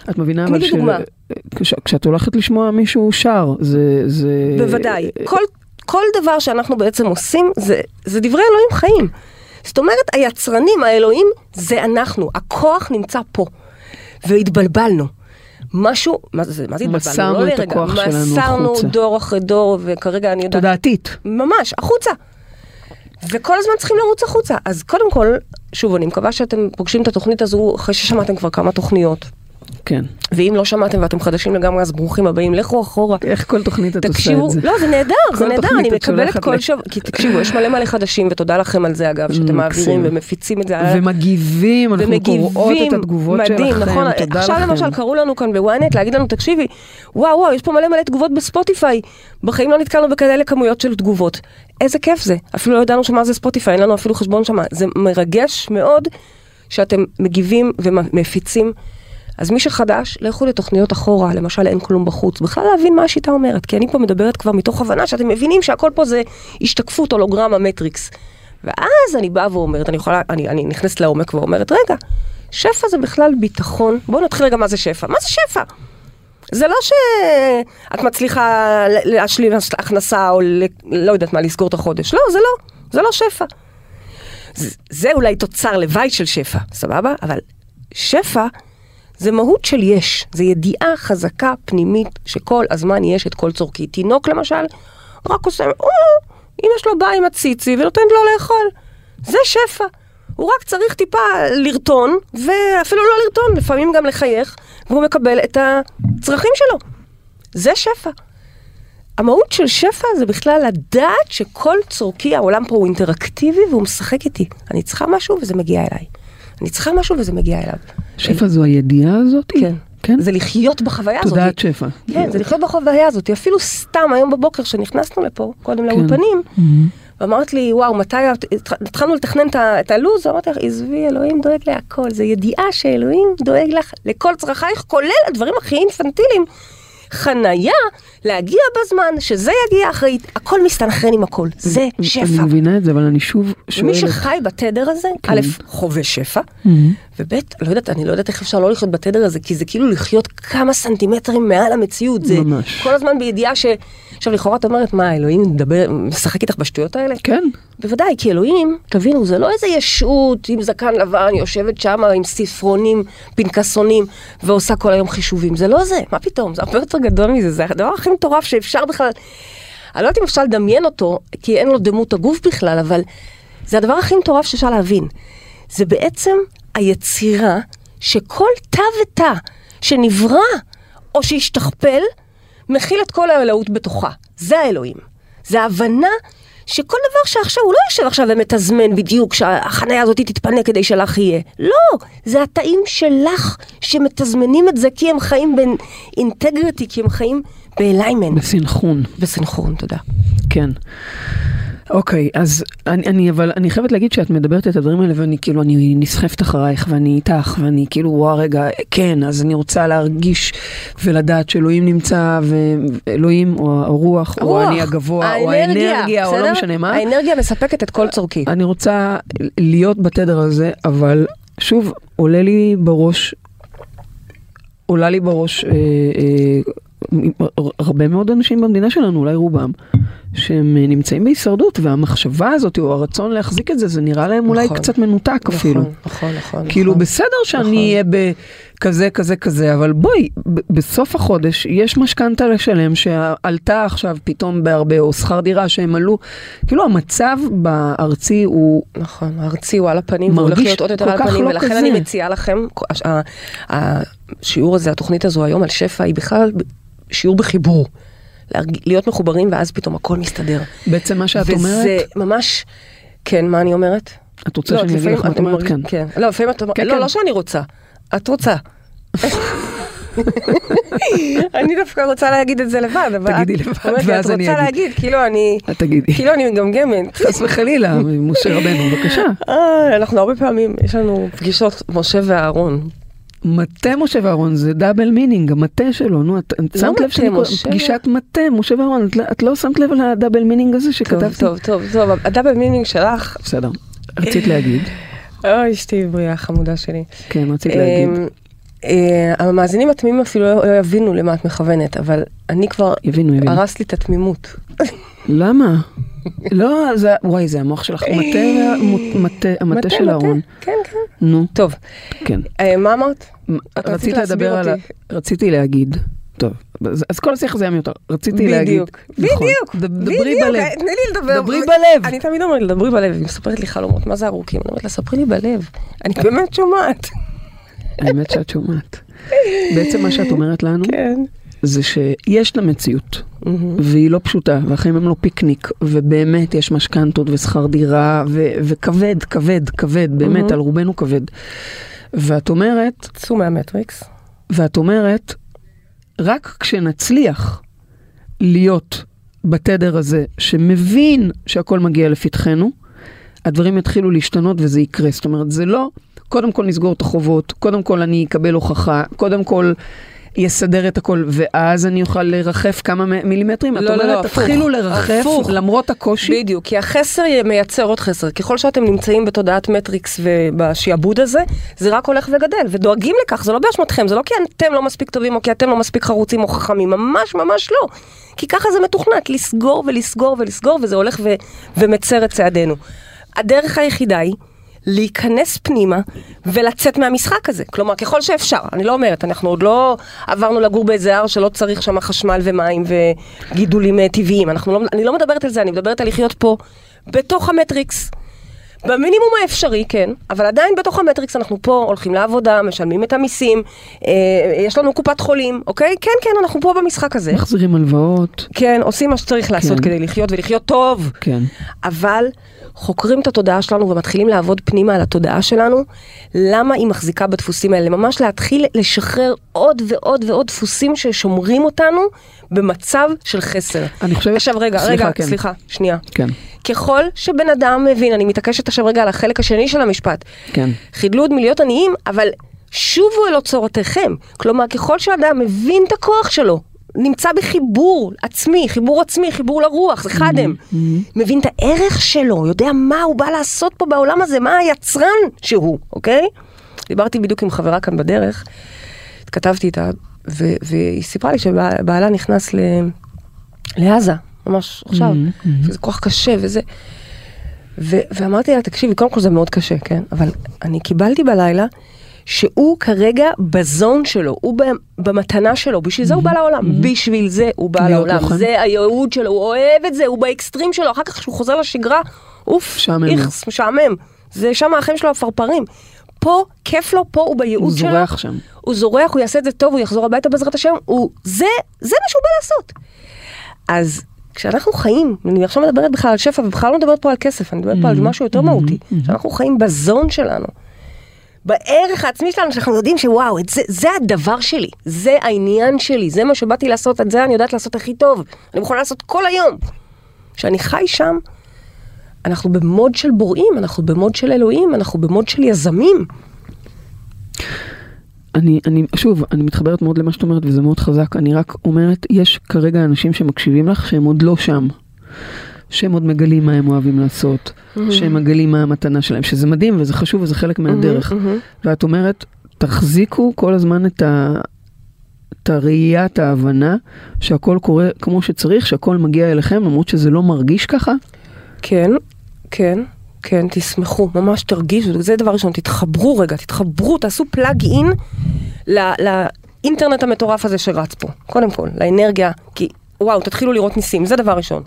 את מבינה אבל לי דוגמה. כש- כשאת הולכת לשמוע מישהו שר, זה... זה... בוודאי. כל, כל דבר שאנחנו בעצם עושים, זה, זה דברי אלוהים חיים. זאת אומרת, היצרנים, האלוהים, זה אנחנו. הכוח נמצא פה. והתבלבלנו. משהו, מה זה, מה זה התבלבלנו? מסרנו לא את לרגע. הכוח שלנו מסרנו החוצה. דור אחרי דור, וכרגע אני יודעת... תודעתית. ממש, החוצה. וכל הזמן צריכים לרוץ החוצה. אז קודם כל, שוב, אני מקווה שאתם פוגשים את התוכנית הזו אחרי ששמעתם כבר כמה תוכניות. כן. ואם לא שמעתם ואתם חדשים לגמרי, אז ברוכים הבאים, לכו אחורה. איך כל תוכנית את עושה את זה? לא, זה נהדר, זה נהדר, אני מקבלת כל. שבוע, כי תקשיבו, יש מלא מלא חדשים, ותודה לכם על זה אגב, שאתם. מעבירים ומפיצים את זה. ומגיבים, אנחנו קוראות את התגובות מדהים, שלכם, נכון, תודה עכשיו לכם. למשל קראו לנו כאן בוויינט להגיד לנו, תקשיבי, וואו וואו, יש פה מלא מלא תגובות בספוטיפיי, בחיים לא נתקלנו בכאלה כמויות של תגובות. איזה כיף זה, אפילו לא ידענו שמה זה ספוטיפיי, אין לנו אפילו חשבון שם, זה מרגש מאוד שאתם מגיבים ומפיצים. אז מי שחדש, לכו לתוכניות אחורה, למשל אין כלום בחוץ, בכלל להבין מה השיטה אומרת, כי אני פה מדברת כבר מתוך הבנה שאתם מבינים שהכל פה זה השתקפות, הולוגרמה, מטריקס. ואז אני באה ואומרת, אני יכולה, אני, אני נכנסת לעומק ואומרת, רגע, שפע זה בכלל ביטחון, בואו נתחיל רגע מה זה שפע. מה זה שפע? זה לא שאת מצליחה להשלים הכנסה או ל- לא יודעת מה, לסגור את החודש. לא, זה לא, זה לא שפע. זה, זה אולי תוצר לוואי של שפע, סבבה? אבל שפע זה מהות של יש, זה ידיעה חזקה פנימית שכל הזמן יש את כל צורכי. תינוק למשל, רק עושה, או, אמא שלו באה עם הציצי ונותנת לו לאכול. זה שפע. הוא רק צריך טיפה לרטון, ואפילו לא לרטון, לפעמים גם לחייך, והוא מקבל את הצרכים שלו. זה שפע. המהות של שפע זה בכלל לדעת שכל צורכי, העולם פה הוא אינטראקטיבי והוא משחק איתי. אני צריכה משהו וזה מגיע אליי. אני צריכה משהו וזה מגיע אליו. שפע זו הידיעה הזאת? כן. כן? זה לחיות בחוויה הזאת. תודעת שפע. כן, זה לחיות בחוויה הזאת. אפילו סתם היום בבוקר שנכנסנו לפה, קודם לאולפנים, ואמרת לי, וואו, מתי, התח- התחלנו לתכנן את הלו"ז, אמרתי לך, עזבי, אלוהים דואג להכל. זה ידיעה שאלוהים דואג לך לכל צרכייך, כולל הדברים הכי אינפנטיליים. חנייה, להגיע בזמן, שזה יגיע אחרי, הכל מסתנכרן עם הכל. זה אני שפע. מבינה את זה, אבל אני שוב שואלת. ומי שחי בתדר הזה, כן. א', חווה שפע, מהמם. וב', לא יודעת, אני לא יודעת איך אפשר לא לחיות בתדר הזה, כי זה כאילו לחיות כמה סנטימטרים מעל המציאות. זה. כל הזמן בידיעה ש... עכשיו, לכאורה את אומרת, מה, אלוהים מדבר, משחק איתך בשטויות האלה? כן. בוודאי, כי אלוהים, תבינו, זה לא איזה ישות עם זקן לבן, יושבת שם עם ספרונים, פנקסונים, ועושה כל היום חישובים. זה לא זה, מה פתאום, זה הרבה יותר גדול מזה, זה הדבר הכי מטורף שאפשר בכלל... אני לא יודעת אם אפשר לדמיין אותו, כי אין לו דמות הגוף בכלל, אבל זה הדבר הכי מטורף שאפשר להבין. זה בעצם היצירה שכל תא ותא שנברא או שהשתכפל, מכיל את כל האלוהות בתוכה. זה האלוהים. זה ההבנה שכל דבר שעכשיו, הוא לא יושב עכשיו ומתזמן בדיוק שהחניה הזאת תתפנה כדי שלך יהיה. לא, זה התאים שלך שמתזמנים את זה כי הם חיים בין אינטגריטי, כי הם חיים באליימנט. בסנכרון. בסנכרון, תודה. כן. אוקיי, אז אני, אני, אבל אני חייבת להגיד שאת מדברת את הדברים האלה ואני כאילו, אני נסחפת אחרייך ואני איתך ואני כאילו, וואו רגע, כן, אז אני רוצה להרגיש ולדעת שאלוהים נמצא ואלוהים או הרוח, או הרוח, אני הגבוה, או האנרגיה, או לא בסדר? משנה מה. האנרגיה מספקת את כל צורכי. אני רוצה להיות בתדר הזה, אבל שוב, עולה לי בראש, עולה לי בראש אה, אה, הרבה מאוד אנשים במדינה שלנו, אולי רובם, שהם אה, נמצאים בהישרדות, והמחשבה הזאת, או הרצון להחזיק את זה, זה נראה להם אולי נכון. קצת מנותק אפילו. נכון, נכון, נכון. כאילו נכון. בסדר נכון. שאני אהיה בכזה כזה כזה, אבל בואי, בסוף החודש יש משכנתה לשלם שעלתה עכשיו פתאום בהרבה, או שכר דירה שהם עלו, כאילו המצב בארצי הוא נכון, הארצי הוא על הפנים, והוא הולך להיות עוד יותר על הפנים, לא ולכן כזה. אני מציעה לכם, השיעור הזה, התוכנית הזו היום על שפע, היא בכלל שיעור בחיבור. להיות מחוברים, ואז פתאום הכל מסתדר. בעצם מה שאת וזה אומרת, ממש, כן, מה אני אומרת? את רוצה לא, שאני אגיד לך מה את אני אומרת כאן. כן. לא, לפעמים את אומרת, כן, לא, כן. לא שאני רוצה, את רוצה. אני דווקא רוצה להגיד את זה לבד, אבל תגידי לבד, אומרת לי, ואז את אני רוצה אגיד. להגיד, כאילו אני, תגידי. כאילו אני מגמגמת. חס וחלילה, משה רבנו, בבקשה. אה, אנחנו הרבה פעמים, יש לנו פגישות משה ואהרון. מטה משה ואהרון זה double meaning, המטה שלו, נו, את לא שמת לב שאני קוראת-. פגישת מטה, משה ואהרון, את לא- את לא שמת לב על ה double meaning הזה טוב, שכתבתי? טוב, טוב, טוב, ה double meaning שלך, בסדר, רצית להגיד, אוי, אשתי בריאה, חמודה שלי. כן, רצית להגיד, אמ, אה, המאזינים התמימים אפילו לא לא יבינו למה את מכוונת, אבל אני כבר, יבינו, יבינו. הרס לי את התמימות. למה? לא, זה, וואי, זה המוח שלך, מטה, המטה של אהרון. כן, כן. נו, טוב, כן. אה, מה אמרת? את רצית רצית להסביר לדבר על... רציתי להגיד, טוב, אז אז כל השיח הזה היה מיותר, רציתי להגיד. בדיוק, נכון, בדיוק, דברי בדיוק, בלב. אה, תני לי לדבר. דברי בלב. אני תמיד אומרת, דברי בלב, היא מספרת לי חלומות, מה זה ארוכים? אני אומרת לה, ספרי לי בלב. אני באמת שומעת. האמת שאת שומעת. בעצם מה שאת אומרת לנו, כן. זה שיש לה מציאות, והיא לא פשוטה, והחיים הם לא פיקניק, ובאמת יש משכנתות ושכר דירה, ו- וכבד, כבד, כבד, באמת, על רובנו כבד. ואת אומרת, צאו מהמטריקס. ואת אומרת, רק כשנצליח להיות בתדר הזה, שמבין שהכל מגיע לפתחנו, הדברים יתחילו להשתנות וזה יקרה. זאת אומרת, זה לא, קודם כל נסגור את החובות, קודם כל אני אקבל הוכחה, קודם כל יסדר את הכל, ואז אני אוכל לרחף כמה מילימטרים. את לא, לא, אומרת, לא, הפוך. תתחילו לרחף הפוך. למרות הקושי. בדיוק, כי החסר מייצר עוד חסר. ככל שאתם נמצאים בתודעת מטריקס ובשעבוד הזה, זה רק הולך וגדל, ודואגים לכך, זה לא באשמתכם, זה לא כי אתם לא מספיק טובים או כי אתם לא מספיק חרוצים או חכמים, ממש ממש לא. כי ככה זה מתוכנת, לסגור ולסגור ולסגור, וזה הולך ו- ומצר את צעדינו. הדרך היחידה היא להיכנס פנימה ולצאת מהמשחק הזה. כלומר, ככל שאפשר, אני לא אומרת, אנחנו עוד לא עברנו לגור באיזה הר שלא צריך שם חשמל ומים וגידולים אה, טבעיים. לא, אני לא מדברת על זה, אני מדברת על לחיות פה, בתוך המטריקס. במינימום האפשרי, כן, אבל עדיין בתוך המטריקס אנחנו פה, הולכים לעבודה, משלמים את המיסים, אה, יש לנו קופת חולים, אוקיי? כן, כן, אנחנו פה במשחק הזה. מחזירים הלוואות, כן, עושים מה שצריך לעשות כן. כדי לחיות ולחיות טוב. כן. אבל חוקרים את התודעה שלנו ומתחילים לעבוד פנימה על התודעה שלנו, למה היא מחזיקה בדפוסים האלה? ממש להתחיל לשחרר עוד ועוד ועוד דפוסים ששומרים אותנו במצב של חסר. אני חושבת- עכשיו רגע, סליחה, רגע, כן. סליחה, שנייה. כן, ככל שבן אדם מבין, אני מתעקשת עכשיו רגע על החלק השני של המשפט, כן. חידלו עוד מלהיות עניים, אבל שובו אל אוצרותיכם. כלומר, ככל שאדם מבין את הכוח שלו, נמצא בחיבור עצמי, חיבור עצמי, חיבור לרוח, זה חדם. מבין את הערך שלו, יודע מה הוא בא לעשות פה בעולם הזה, מה היצרן שהוא, אוקיי? דיברתי בדיוק עם חברה כאן בדרך, התכתבתי איתה, ו- והיא סיפרה לי שבעלה נכנס ל- לעזה, ממש עכשיו, שזה כוח קשה וזה. ו- ואמרתי לה, תקשיבי, קודם כל זה מאוד קשה, כן? אבל אני קיבלתי בלילה שהוא כרגע ב zone שלו, הוא במתנה שלו, בשביל זה הוא בא לעולם, בשביל זה הוא בא לעולם. זה הייעוד שלו, הוא אוהב את זה, הוא באקסטרים שלו, אחר כך כשהוא חוזר לשגרה, אוף. איכס, משעמם, זה שם, החיים שלו הפרפרים. פה, כיף לו, פה הוא בייעוד שלו. זורח שם. הוא זורח, הוא יעשה את זה טוב, הוא יחזור הביתה בעזרת השם, הוא, זה, זה מה שהוא בא לעשות. אז כשאנחנו חיים, אני עכשיו מדברת בכלל על שפע, ובכלל לא מדברת פה על כסף, אני מדברת פה על משהו יותר מהותי, שאנחנו חיים בזון שלנו, בערך העצמי שלנו, שאנחנו יודעים שוואו, זה, זה הדבר שלי, זה העניין שלי, זה מה שבאתי לעשות, את זה אני יודעת לעשות הכי טוב, אני יכולה לעשות כל היום. כשאני חי שם, אנחנו במוד של בוראים, אנחנו במוד של אלוהים, אנחנו במוד של יזמים. אני, אני, שוב, אני מתחברת מאוד למה שאת אומרת וזה מאוד חזק. אני רק אומרת, יש כרגע אנשים שמקשיבים לך שהם עוד לא שם. שהם עוד מגלים מה הם אוהבים לעשות, שהם מגלים מה המתנה שלהם, שזה מדהים וזה חשוב וזה חלק מהדרך. ואת אומרת, תחזיקו כל הזמן את, ה, את הראייה, את ההבנה, שהכל קורה כמו שצריך, שהכל מגיע אליכם, למרות שזה לא מרגיש ככה. כן, כן, כן, תשמחו, ממש תרגישו, זה דבר ראשון, תתחברו רגע, תתחברו, תעשו פלאג אין לאינטרנט המטורף הזה שרץ פה, קודם כל, לאנרגיה, כי וואו, תתחילו לראות ניסים, זה דבר ראשון.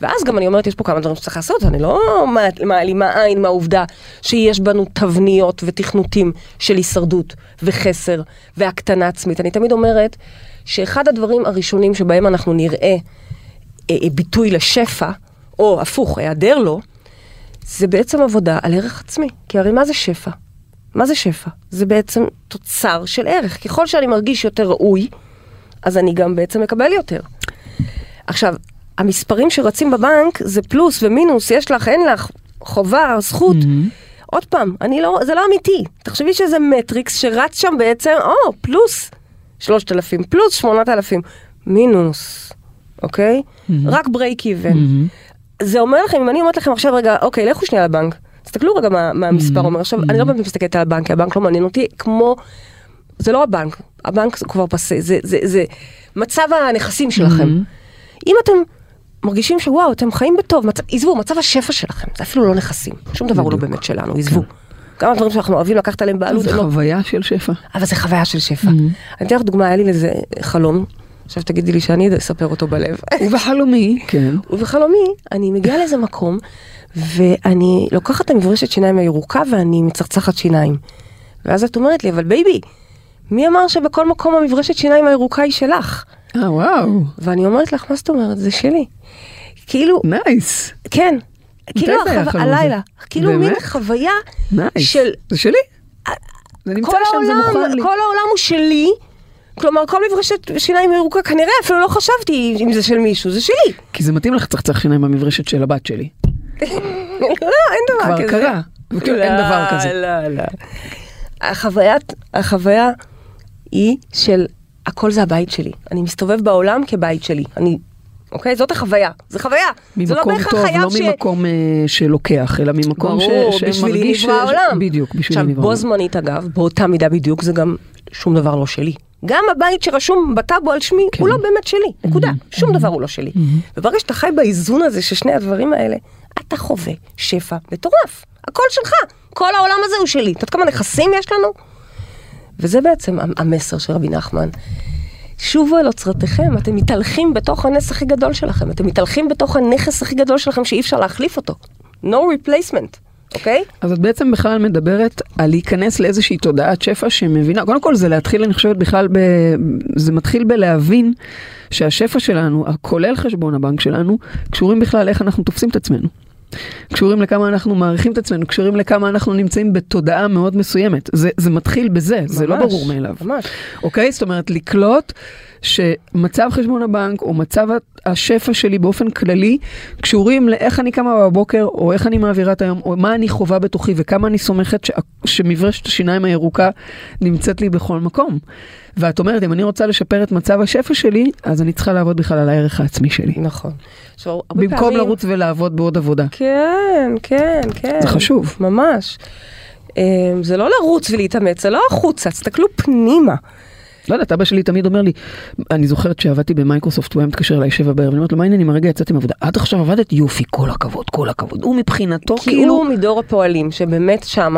ואז גם אני אומרת, יש פה כמה דברים שצריך לעשות, אני לא מע- מעלימה עין מהעובדה שיש בנו תבניות ותכנותים של הישרדות וחסר והקטנה עצמית. אני תמיד אומרת שאחד הדברים הראשונים שבהם אנחנו נראה אה, אה, ביטוי לשפע, או הפוך, היעדר לו, זה בעצם עבודה על ערך עצמי. כי הרי מה זה שפע? מה זה שפע? זה בעצם תוצר של ערך. ככל שאני מרגיש יותר ראוי, אז אני גם בעצם מקבל יותר. עכשיו, המספרים שרצים בבנק זה פלוס ומינוס, יש לך, אין לך, חובה, זכות. עוד פעם, אני לא, זה לא אמיתי. תחשבי שזה מטריקס שרץ שם בעצם, או, פלוס 3,000, פלוס 8,000, מינוס, אוקיי? רק break even. זה אומר לכם, אם אני אומרת לכם עכשיו, רגע, אוקיי, לכו שנייה לבנק. תסתכלו רגע מה, מה המספר אומר. עכשיו, אני לא באמת מסתכלת על הבנק, הבנק לא מעניין אותי, כמו... זה לא הבנק, הבנק זה כבר פסה, זה, זה, זה מצב הנכסים שלכם. אם אתם מרגישים שוואו, אתם חיים בטוב, מצב, עזבו, מצב השפע שלכם, זה אפילו לא נכסים, שום דבר הוא לא באמת שלנו, עזבו. גם הדברים שאנחנו אוהבים לקחת עליהם בעלות, זה לא חוויה של שפע. אבל זה חוויה של שפע. אני אתן לך דוגמה, היה לי לזה חלום, עכשיו תגידי לי שאני אספר אותו בלב. ובחלומי, כן. ובחלומי, אני מגיעה לאיזה מקום, ואני לוקחת את המברשת שיניים הירוקה ואני מצחצחת שיניים. ואז את אומרת לי, אבל baby, מי אמר שבכל מקום המברשת שיניים הירוקה היא שלך? אה, וואו, ואני אומרת לך, מה זאת אומרת? זה שלי. כאילו, nice, כן. כאילו, זה החו-? הלילה. כאילו, מין באמת? חוויה nice. של זה שלי. זה נמצא כל שם, זה מוכן לי. כל העולם הוא שלי. כלומר, כל מברשת שיניים ירוקה, כנראה אפילו לא חשבתי אם זה של מישהו, זה שלי. כי זה מתאים לך צחצח שיניים במברשת של הבת שלי. לא, אין דבר כבר כזה. קרה. וכאילו, אין לא, דבר כזה. לא, לא. החוויית, החוויה היא של הכל זה הבית שלי. אני מסתובב בעולם כבית שלי. אני, אוקיי? זאת החוויה. זה חוויה. זה לא ממקום בהכרח טוב, חייב לא ש... ממקום אה, שלוקח, אלא ממקום ש- ברור, בשבילי שמרגיש... נברא ש- העולם. בדיוק, בשבילי עכשיו, נברא בו העולם. זמנית אגב, באותה מידה בדיוק, זה גם שום דבר לא שלי. גם הבית שרשום בטאבו על שמי, כן. הוא לא באמת שלי, נקודה. שום דבר הוא לא שלי. וברגע שאתה חי באיזון הזה של שני הדברים האלה, אתה חווה שפע מטורף. הכל שלך, כל העולם הזה הוא שלי. את יודעת כמה נכסים יש לנו? וזה בעצם המ- המסר של רבי נחמן. שובו אל אוצרתכם, אתם מתהלכים בתוך הנס הכי גדול שלכם, אתם מתהלכים בתוך הנכס הכי גדול שלכם שאי אפשר להחליף אותו. No replacement, אוקיי? אז את בעצם בכלל מדברת על להיכנס לאיזושהי תודעת שפע שמבינה, קודם כל זה להתחיל, אני חושבת בכלל, ב, זה מתחיל בלהבין שהשפע שלנו, הכולל חשבון הבנק שלנו, קשורים בכלל לאיך אנחנו תופסים את עצמנו. קשורים לכמה אנחנו מעריכים את עצמנו, קשורים לכמה אנחנו נמצאים בתודעה מאוד מסוימת. זה, זה מתחיל בזה, זה לא ממש, ברור מאליו. ממש. אוקיי? זאת אומרת, לקלוט שמצב חשבון הבנק או מצב השפע שלי באופן כללי קשורים לאיך אני קמה בבוקר, או איך אני מעבירה את היום, או מה אני חווה בתוכי וכמה אני סומכת ש... שמברשת השיניים הירוקה נמצאת לי בכל מקום. ואת אומרת, אם אני רוצה לשפר את מצב השפע שלי, אז אני צריכה לעבוד בכלל על הערך העצמי שלי. נכון. הרבה במקום פעמים- לרוץ ולעבוד בעוד עבודה. כן, כן, כן. זה חשוב. ממש. אמ, זה לא לרוץ ולהתאמץ, זה לא החוצה, תסתכלו פנימה. לא יודעת, אבא שלי תמיד אומר לי, אני זוכרת שעבדתי במייקרוסופט, הוא היה מתקשר אליי שבע בערב, אני אומרת לו, מה העניינים, הרגע יצאתי מעבודה, עד עכשיו עבדת, יופי, כל הכבוד, כל הכבוד. הוא מבחינתו, כי כאילו, הוא מדור הפועלים, שבאמת שם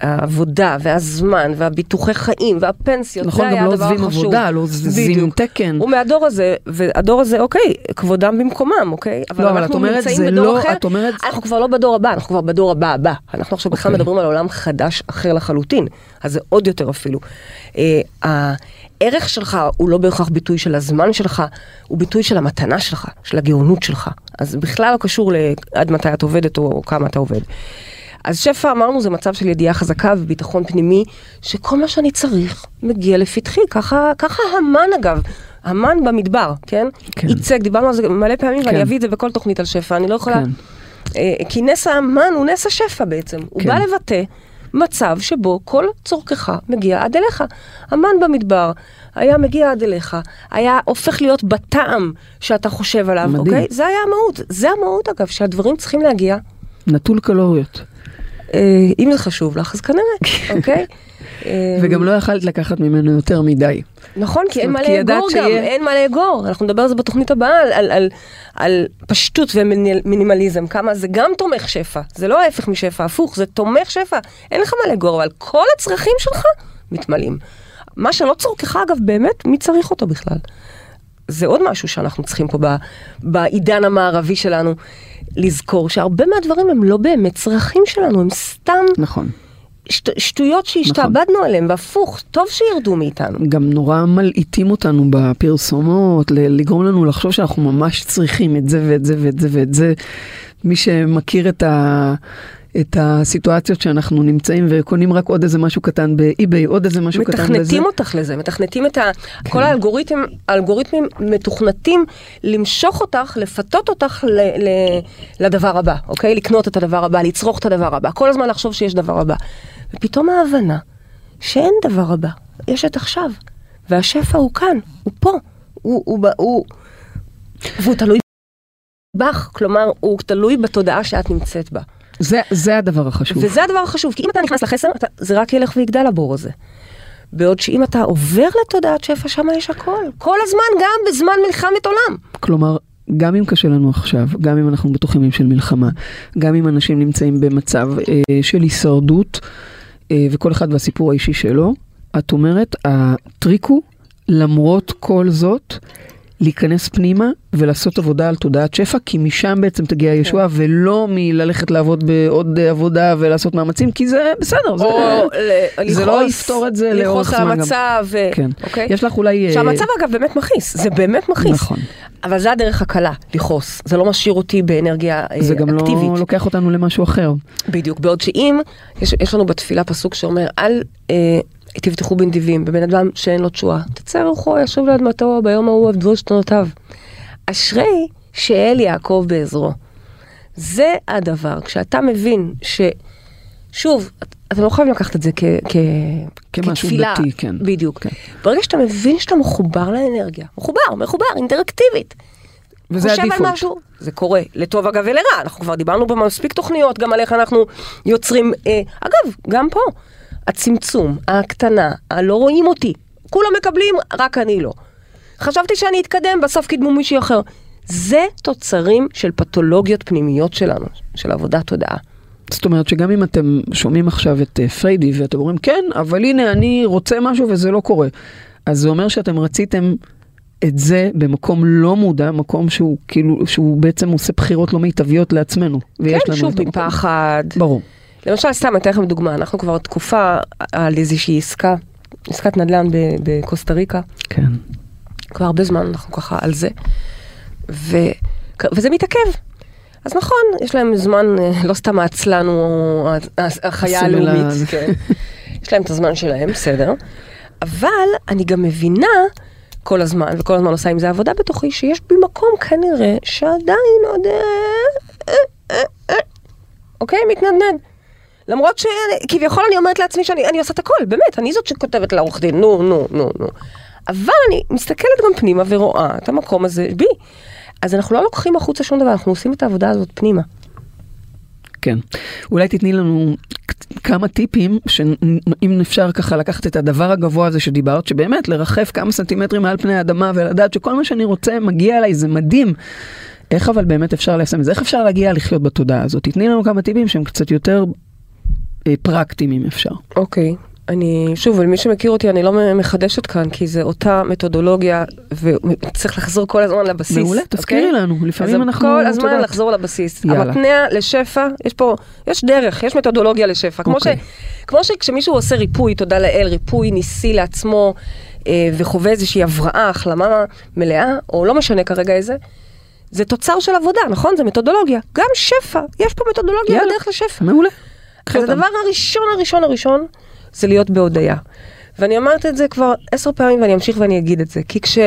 העבודה והזמן והביטוחי חיים והפנסיות, נכון, זה גם היה לא הדבר עוזבים החשוב. עבודה, לא עוזבים בדיוק. תקן. הוא מהדור הזה, והדור הזה, אוקיי, כבודם במקומם, אוקיי? לא, אבל את אנחנו אומרת, נמצאים זה בדור לא, אחר. אומרת, אנחנו כבר לא בדור הבא, אנחנו כבר בדור הבא הבא. אנחנו עכשיו בכלל אוקיי. מדברים על עולם חדש אחר לחלוטין, אז זה עוד יותר אפילו. אה, הערך שלך הוא לא בהכרח ביטוי של הזמן שלך, הוא ביטוי של המתנה שלך, של הגאונות שלך. אז בכלל לא קשור לעד מתי את עובדת או כמה אתה עובד. אז שפע אמרנו זה מצב של ידיעה חזקה וביטחון פנימי, שכל מה שאני צריך מגיע לפתחי, ככה, ככה המן אגב, המן במדבר, כן? כן. ייצג, דיברנו על זה מלא פעמים כן. ואני אביא את זה בכל תוכנית על שפע, אני לא יכולה... כן. אה, כי נס האמן הוא נס השפע בעצם. הוא כן. בא לבטא מצב שבו כל צורכך מגיע עד אליך. המן במדבר היה מגיע עד אליך, היה הופך להיות בטעם שאתה חושב עליו, מדהים. אוקיי? זה היה המהות. זה המהות אגב, שהדברים צריכים להגיע. נטול קלוריות. אה, אם זה חשוב לך, אז כנראה, אוקיי? אה, וגם לא יכלת לקחת ממנו יותר מדי. נכון, כי אין מה לאגור גם, אין מה לאגור. אנחנו נדבר על זה בתוכנית הבאה, על, על, על, על פשטות ומינימליזם, כמה זה גם תומך שפע. זה לא ההפך משפע, הפוך, זה תומך שפע. אין לך מה לאגור, אבל כל הצרכים שלך מתמלאים. מה שלא צורכך, אגב, באמת, מי צריך אותו בכלל? זה עוד משהו שאנחנו צריכים פה בעידן המערבי שלנו לזכור, שהרבה מהדברים הם לא באמת צרכים שלנו, הם סתם נכון. שט, שטויות שהשתעבדנו עליהם, והפוך, טוב שירדו מאיתנו. גם נורא מלעיטים אותנו בפרסומות, לגרום לנו לחשוב שאנחנו ממש צריכים את זה ואת זה ואת זה ואת זה. מי שמכיר את, ה, את הסיטואציות שאנחנו נמצאים וקונים רק עוד איזה משהו קטן באי-ביי, עוד איזה משהו קטן בזה. מתכנתים אותך לזה, מתכנתים את ה... כל האלגוריתמים, האלגוריתמים מתוכנתים למשוך אותך, לפתות אותך ל, ל, לדבר הבא, אוקיי? לקנות את הדבר הבא, לצרוך את הדבר הבא, כל הזמן לחשוב שיש דבר הבא. ופתאום ההבנה שאין דבר הבא, יש את עכשיו. והשפע הוא כאן, הוא פה. הוא, הוא, הוא והוא תלוי בך, כלומר, הוא תלוי בתודעה שאת נמצאת בה. זה, זה הדבר החשוב. וזה הדבר החשוב, כי אם אתה נכנס לחסר, אתה, זה רק ילך ויגדל הבור הזה. בעוד שאם אתה עובר לתודעת שפע, שם יש הכל. כל הזמן, גם בזמן מלחמת עולם. כלומר, גם אם קשה לנו עכשיו, גם אם אנחנו בתוך ימים של מלחמה, גם אם אנשים נמצאים במצב אה, של הישרדות, אה, וכל אחד והסיפור האישי שלו, את אומרת, הטריק הוא, למרות כל זאת, להיכנס פנימה ולעשות עבודה על תודעת שפע, כי משם בעצם תגיע כן. הישועה, ולא מללכת לעבוד בעוד עבודה ולעשות מאמצים, כי זה בסדר, זה, או ל- זה לא יפתור את זה לאורך לכעוס על זמן. המצב, ו- כן. אוקיי? יש לך אולי... אה, שהמצב אגב באמת מכעיס, זה באמת מכעיס. נכון. אבל זה הדרך הקלה, לכעוס. זה לא משאיר אותי באנרגיה אה, זה גם אקטיבית. לא לוקח אותנו למשהו אחר. בדיוק, בעוד שאם, יש, יש לנו בתפילה פסוק שאומר, אל אה, תבטחו בנדיבים, בבן אדם שאין לו תשועה. תצא רוחו, ישוב לאדמתו, ביום ההוא עבדו שתנותיו. אשרי שאל יעקב בעזרו. זה הדבר, כשאתה מבין ש... שוב, את- אתם לא חייבים לקחת את זה כ... כ... כמשהו כתפילה. דתי, כן. בדיוק. כן. ברגע שאתה מבין שאתה מחובר לאנרגיה, מחובר, מחובר, אינטראקטיבית. וזה הדיפולט. משהו, זה קורה, לטוב אגב ולרע, אנחנו כבר דיברנו במספיק תוכניות גם על איך אנחנו יוצרים, אה, אגב, גם פה, הצמצום, ההקטנה, הלא רואים אותי, כולם מקבלים, רק אני לא. חשבתי שאני אתקדם, בסוף קידמו מישהי אחר. זה תוצרים של פתולוגיות פנימיות שלנו, של עבודת תודעה. זאת אומרת שגם אם אתם שומעים עכשיו את אה, פריידי ואתם אומרים כן, אבל הנה אני רוצה משהו וזה לא קורה. אז זה אומר שאתם רציתם את זה במקום לא מודע, מקום שהוא כאילו, שהוא בעצם עושה בחירות לא מיטביות לעצמנו. כן, שוב. מפחד. ברור. למשל, סתם, אני אתן לכם דוגמה, אנחנו כבר תקופה על איזושהי עסקה, עסקת נדל"ן בקוסטה ריקה, כן. כבר הרבה זמן אנחנו ככה על זה, ו... וזה מתעכב. אז נכון, יש להם זמן, אה, לא סתם העצלן הוא החיה הלאומית, כן. יש להם את הזמן שלהם, בסדר. אבל אני גם מבינה כל הזמן, וכל הזמן עושה עם זה עבודה בתוכי, שיש בי מקום כנראה שעדיין עוד... אה, אה, אוקיי? מתנדנד. למרות שכביכול אני אומרת לעצמי שאני אני עושה את הכל, באמת, אני זאת שכותבת לעורך דין, נו, נו, נו, נו. אבל אני מסתכלת גם פנימה ורואה את המקום הזה בי. אז אנחנו לא לוקחים החוצה שום דבר, אנחנו עושים את העבודה הזאת פנימה. כן. אולי תתני לנו כמה טיפים, שאם אפשר ככה לקחת את הדבר הגבוה הזה שדיברת, שבאמת לרחף כמה סנטימטרים מעל פני האדמה ולדעת שכל מה שאני רוצה מגיע אליי, זה מדהים. איך אבל באמת אפשר ליישם את זה? איך אפשר להגיע לחיות בתודעה הזאת? תתני לנו כמה טיפים שהם קצת יותר פרקטיים אם אפשר. אוקיי. אני, שוב, למי שמכיר אותי, אני לא מחדשת כאן, כי זה אותה מתודולוגיה, וצריך לחזור כל הזמן לבסיס. מעולה, תזכירי אוקיי? לנו, לפעמים אז אנחנו... כל הזמן יודעת. לחזור לבסיס. יאללה. המתנע לשפע, יש פה, יש דרך, יש מתודולוגיה לשפע. כמו, ש, אוקיי. כמו שכשמישהו עושה ריפוי, תודה לאל, ריפוי ניסי לעצמו, אה, וחווה איזושהי הבראה, החלמה מלאה, או לא משנה כרגע איזה, זה תוצר של עבודה, נכון? זה מתודולוגיה. גם שפע, יש פה מתודולוגיה יאללה. בדרך לשפע. מעולה. אז אותנו. הדבר הראשון הראשון הראשון זה להיות בהודיה. ואני אמרת את זה כבר עשר פעמים ואני אמשיך ואני אגיד את זה, כי כש...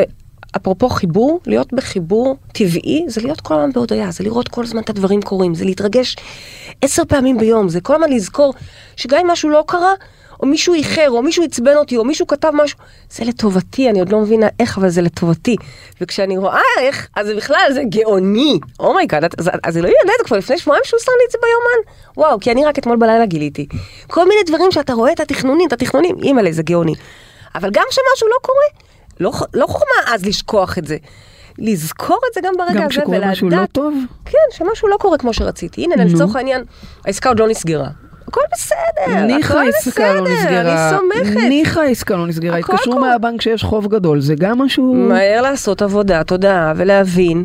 אפרופו חיבור, להיות בחיבור טבעי זה להיות כל הזמן בהודיה, זה לראות כל הזמן את הדברים קורים, זה להתרגש עשר פעמים ביום, זה כל הזמן לזכור שגם אם משהו לא קרה, או מישהו איחר, או מישהו עצבן אותי, או מישהו כתב משהו, זה לטובתי, אני עוד לא מבינה איך, אבל זה לטובתי. וכשאני רואה איך, אז זה בכלל, זה גאוני. oh my God, אז, אז אלוהים יודע זה כבר לפני שבועיים שהוא שם לי את זה ביומן. וואו, כי אני רק אתמול בלילה גיליתי. כל מיני דברים שאתה רואה את התכנונים, את התכנונים, אימא'לה, זה גאוני. אבל גם כשמשהו לא קורה, לא, לא חוכמה אז לשכוח את זה. לזכור את זה גם ברגע גם הזה, כשקורה ולדעת... משהו לא טוב, כן, שמשהו לא קורה כמו שרציתי. הנה, לצורך העניין, העסקה עוד לא נסגרה. הכל בסדר, ניחא הכל העסקה לא בסדר, נסגרה, אני סומכת. ניחא העסקה לא נסגרה, התקשרו. מהבנק שיש חוב גדול, זה גם משהו... מהר לעשות עבודה, תודעה, ולהבין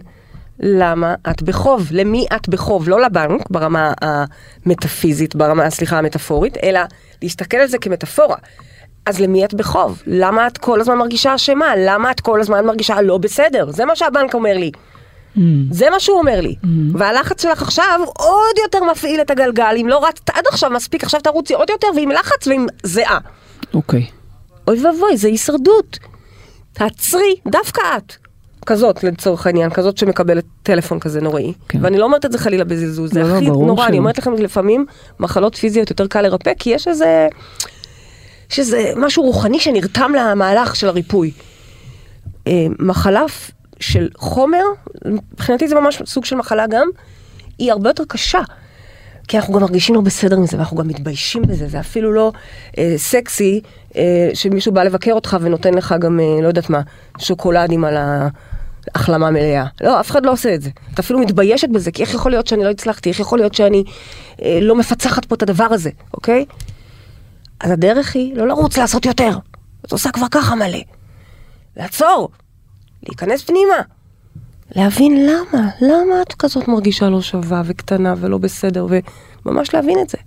למה את בחוב, למי את בחוב, לא לבנק ברמה המטאפיזית, ברמה, סליחה, המטאפורית, אלא להסתכל על זה כמטאפורה. אז למי את בחוב? למה את כל הזמן מרגישה אשמה? למה את כל הזמן מרגישה לא בסדר? זה מה שהבנק אומר לי. Mm. זה מה שהוא אומר לי. והלחץ שלך עכשיו עוד יותר מפעיל את הגלגל, אם לא רצת עד עכשיו מספיק, עכשיו תרוצי עוד יותר, ועם לחץ ועם זיעה. אוקיי. אוי ואבוי, זה הישרדות. תעצרי, דווקא את. כזאת, לצורך העניין, כזאת שמקבלת טלפון כזה נוראי. כן. ואני לא אומרת את זה חלילה בזלזול, זה לא, לא, הכי ברור נורא, אני. אומרת לכם, לפעמים מחלות פיזיות יותר קל לרפא, כי יש איזה... יש איזה משהו רוחני שנרתם למהלך של הריפוי. אה, מחלה של חומר, מבחינתי זה ממש סוג של מחלה גם, היא הרבה יותר קשה. כי אנחנו גם מרגישים לא בסדר מזה, ואנחנו גם מתביישים בזה, זה אפילו לא אה, סקסי אה, שמישהו בא לבקר אותך ונותן לך גם, אה, לא יודעת מה, שוקולדים על ההחלמה מלאה. לא, אף אחד לא עושה את זה. את אפילו מתביישת בזה, כי איך יכול להיות שאני לא הצלחתי, איך יכול להיות שאני אה, לא מפצחת פה את הדבר הזה, אוקיי? אז הדרך היא לא לרוץ לעשות יותר. את עושה כבר ככה מלא. לעצור. להיכנס פנימה. להבין למה, למה את כזאת מרגישה לא שווה וקטנה ולא בסדר, וממש להבין את זה.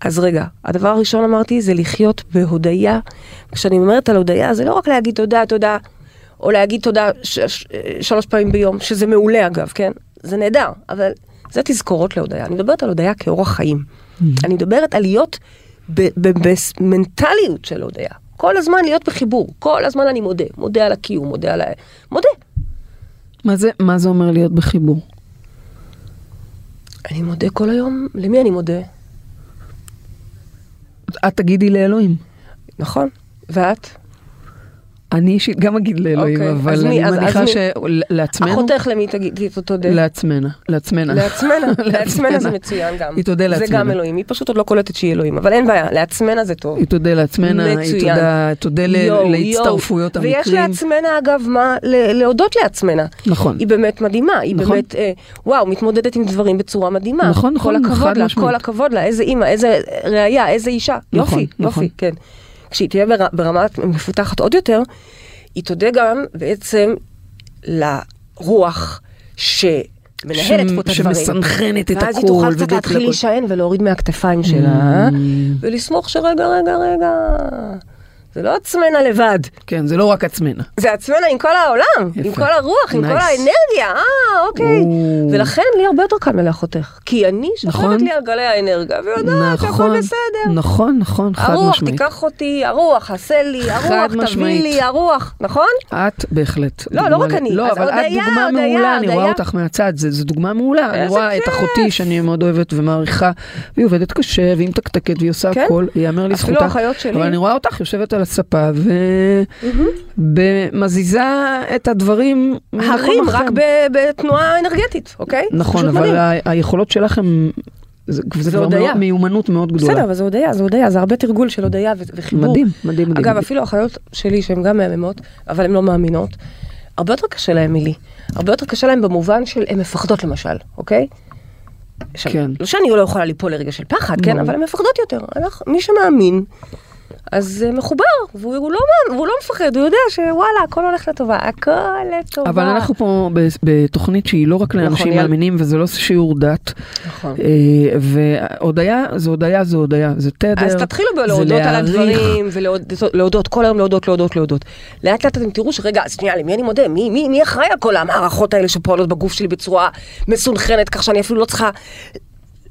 אז רגע, הדבר הראשון אמרתי זה לחיות בהודיה. כשאני אומרת על הודיה, זה לא רק להגיד תודה, תודה, או להגיד תודה ש- ש- שלוש פעמים ביום, שזה מעולה אגב, כן? זה נהדר, אבל זה תזכורות להודיה. אני מדברת על הודיה כאורח חיים. אני מדברת על להיות במנטליות של הודיה. כל הזמן להיות בחיבור, כל הזמן אני מודה, מודה על הקיום, מודה על ה... מודה. מה זה, מה זה אומר להיות בחיבור? אני מודה כל היום, למי אני מודה? את תגידי לאלוהים. נכון. ואת? אני אישית גם אגיד לאלוהים, אוקיי, אבל אני מי- אז- מניחה שלעצמנו, אחותך למי תגידי תודה? לעצמנה, לעצמנה. לעצמנה, לעצמנה זה מצוין גם. היא תודה זה לעצמנה. גם אלוהים, היא פשוט עוד לא קולטת שהיא אלוהים, אבל אין בעיה, לעצמנה זה טוב. היא תודה לעצמנה, היא מצוין. תודה, להצטרפויות יואו. ויש המקרים. לעצמנה אגב מה להודות לעצמנה. נכון. היא באמת מדהימה, היא נכון. באמת, אה, וואו, מתמודדת עם דברים בצורה מדהימה. נכון, נכון, כל הכבוד חד לה, משמעית. כל הכבוד לה, איזה אימא, איזה ראייה, איזה אישה. נכון, יופי, נכון. יופי, כן. כשהיא תהיה בר- ברמה מפותחת עוד יותר, היא תודה גם בעצם לרוח שמנהלת ש- פה את הדברים. שמסנכרנת את ואז היא תוכל קצת להתחיל. להישען ולהוריד מהכתפיים שלה, ולסמוך שרגע, רגע, רגע, זה לא עצמנה לבד. כן, זה לא רק עצמנה. זה עצמנה עם כל העולם, יפה. עם כל הרוח, עם Nice. כל האנרגיה, אה, אוקיי. או. ולכן לי הרבה יותר קל מלאחותך. כי אני נכון. שוכבת לי על גלי האנרגיה, ויודעת שהכל נכון, בסדר. נכון, נכון, חד הרוח משמעית. תיקח אותי, הרוח עשה לי, הרוח תביא משמעית. לי, הרוח, נכון? את בהחלט. לא, לא רק אני. לא, אבל את דוגמה הודיה, מעולה, אני רואה הודיה. אותך מהצד, זו דוגמה מעולה. אני רואה את. אחותי שאני מאוד אוהבת ומעריכה, והיא עובדת קשה, והיא מתקתקת, והיא עושה כן. הכל, ייאמר אפילו לזכותה. האחיות שלי. אבל אני רואה אותך יושבת על הספה ומזיזה את הדברים הרים. רק בתנועה אנרגטית, אוקיי? נכון, אבל מדהים. היכולות שלך הם... זה זה כבר הודיה. מיומנות מאוד גדולה. בסדר, אבל זה הודיה, זה הודיה, זה הרבה תרגול של הודיה וחיבור. מדהים, מדהים, מדהים. אגב, אפילו אחיות שלי שהן גם מהממות, אבל הן לא מאמינות, הרבה יותר קשה להן מלי. הרבה יותר קשה להן במובן של הן מפחדות למשל, אוקיי? כן. לא שאני לא יכולה ליפול לרגע של פחד, כן. אבל הן מפחדות יותר. אנחנו, מי שמאמין, אז אה, מחובר, והוא הוא לא, והוא לא מפחד, הוא יודע שוואלה, הכל הולך לטובה, הכל לטובה. אבל אנחנו פה בתוכנית שהיא לא רק לאנשים נכון. מאמינים, וזה לא שיעור דת. נכון. אה, והודיה זה הודיה זה הודיה, זה תדר. אז תתחילו זה בלהודות על. הדברים, ולהודות, כל היום להודות, להודות, להודות. לאט לאט אתם תראו שרגע, שנייה, למי אני מודה? מי, מי, מי אחראי על כל המערכות האלה שפועלות בגוף שלי בצורה מסונכרנת, כך שאני אפילו לא צריכה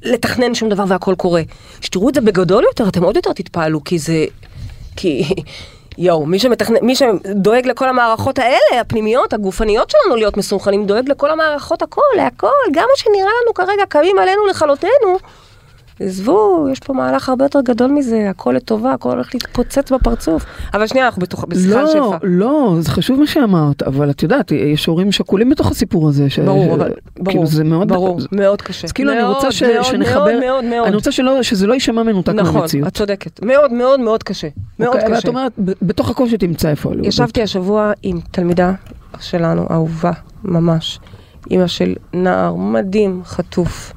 לתכנן שום דבר והכל קורה. שתראו את זה בגדול יותר, אתם עוד יותר תתפעלו, כי זה... כי... יואו, מי שמתכנן, מי שדואג לכל המערכות האלה, הפנימיות, הגופניות שלנו להיות מסונכרנים, דואג לכל המערכות, הכל, להכל, גם מה שנראה לנו כרגע קמים עלינו לכלותנו, עזבו, יש פה מהלך הרבה יותר גדול מזה, הכל לטובה, הכל הולך להתפוצץ בפרצוף. אבל שנייה, אנחנו בתוך, בשיחה על לא, שפע. לא, זה חשוב מה שאמרת, אבל את יודעת, יש הורים שכולים בתוך הסיפור הזה. ש- ברור, ש- אבל, כאילו ברור, זה מאוד, ברור, זה- מאוד קשה. אז כאילו אני מאוד, רוצה ש- מאוד, שנחבר, מאוד, מאוד, מאוד. אני רוצה שלא, שזה לא יישמע מנותק נכון, מהמציאות. את צודקת. מאוד, מאוד, מאוד קשה. מאוד אוקיי, קשה. ואת אומרת, בתוך הקושי תמצא איפה להיות. ישבתי השבוע עם תלמידה שלנו, אהובה, ממש. אימא של נער מדהים, חטוף.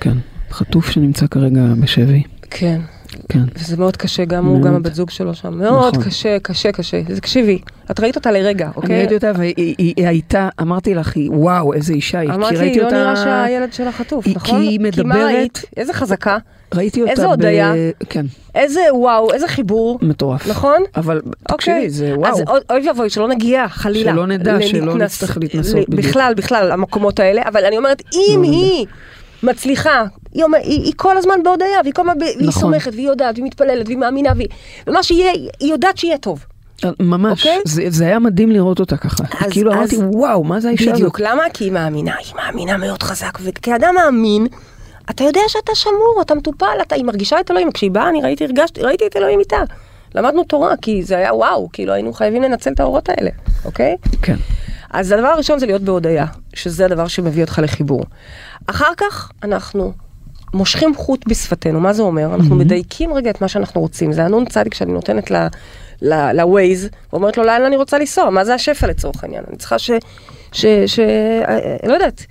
כן, חטוף שנמצא כרגע בשבי. כן, כן. וזה מאוד קשה, גם הוא, מאוד. גם הבת זוג שלו שם. מאוד נכון. קשה, קשה, קשה. תקשיבי, את ראית אותה לרגע, אוקיי? אני ראיתי אותה והיא היא- היא הייתה, אמרתי לך, היא- וואו, איזה אישה היא. אמרתי, ראיתי לא אותה- נראה שהילד שלה חטוף, היא- נכון? כי היא כי מה מדברת- ראית? איזה חזקה, ראיתי אותה איזה ב- הודיה. כן, איזה וואו, איזה חיבור, מטורף. נכון? אבל תקשיבי, זה וואו. אז אוי- ואבוי, שלא נגיע, חלילה. שלא נדע, שלא נצטרך להתנסות. בכלל, בכלל, המקומות האלה, אבל אני אומרת, אם לא. היא מצליחה, היא, אומר, היא, היא כל הזמן בהודיה, והיא כל הזמן, והיא נכון. סומכת, והיא יודעת, והיא מתפללת, והיא מאמינה, והיא, ומה שיהיה, היא יודעת שיהיה טוב. ממש, אוקיי? זה, זה היה מדהים לראות אותה ככה. אז- כאילו אז- אמרתי, וואו, מה זה האישה הזאת? בדיוק, למה? כי היא מאמינה, היא מאמינה מאוד חזק, וכאדם מאמין, אתה יודע שאתה שמור, אתה מטופל, אתה, היא מרגישה את אלוהים, כשהיא באה, אני ראיתי, הרגשתי, ראיתי את אלוהים איתה. למדנו תורה, כי זה היה וואו, כאילו היינו חייבים לנצל את האורות האלה, אוקיי? כן. אז הדבר הראשון זה להיות בהודיה, שזה הדבר שמביא אותך לחיבור. אחר כך אנחנו מושכים חוט בשפתנו, מה זה אומר? אנחנו מדייקים רגע את מה שאנחנו רוצים, זה הנון צדיק שאני נותנת ל-Waze, ואומרת לו לאן אני רוצה לנסוע, מה זה השפע לצורך העניין? אני צריכה ש... ש... ש... אה, לא יודעת.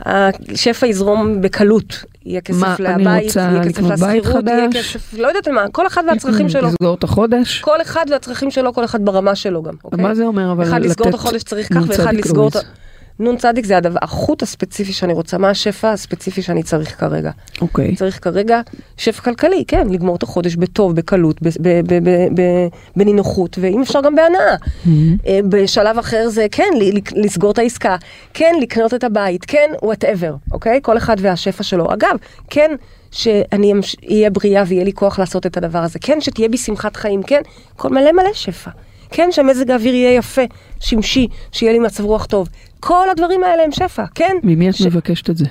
השפע יזרום בקלות, יהיה כסף מה, רוצה יהיה כסף לשכירות, יהיה? כסף, לא יודעת מה, כל אחד והצרכים שלו. לסגור את החודש? כל אחד והצרכים שלו, כל אחד ברמה שלו גם, אוקיי? מה זה אומר אבל אחד לסגור את לתת החודש צריך כך, נ"צ ואחד לסגור את לואיז? נ"צ זה הדבר, החוט הספציפי שאני רוצה, מה השפע הספציפי שאני צריך כרגע. אוקיי. צריך כרגע שפע כלכלי, כן, לגמור את החודש בטוב, בקלות, בנינוחות, ואם אפשר גם בהנאה. אה, בשלב אחר זה כן, לסגור את העסקה, כן, לקנות את הבית, כן, whatever, אוקיי? כל אחד והשפע שלו. אגב, כן, שאני אהיה בריאה ויהיה לי כוח לעשות את הדבר הזה, כן, שתהיה בי שמחת חיים, כן, כל מלא מלא שפע. כן, שמזג האוויר יהיה יפה, שמשי, שיהיה לי מצב רוח טוב. כל הדברים האלה הם שפע, כן? ממי את ש- מבקשת את זה?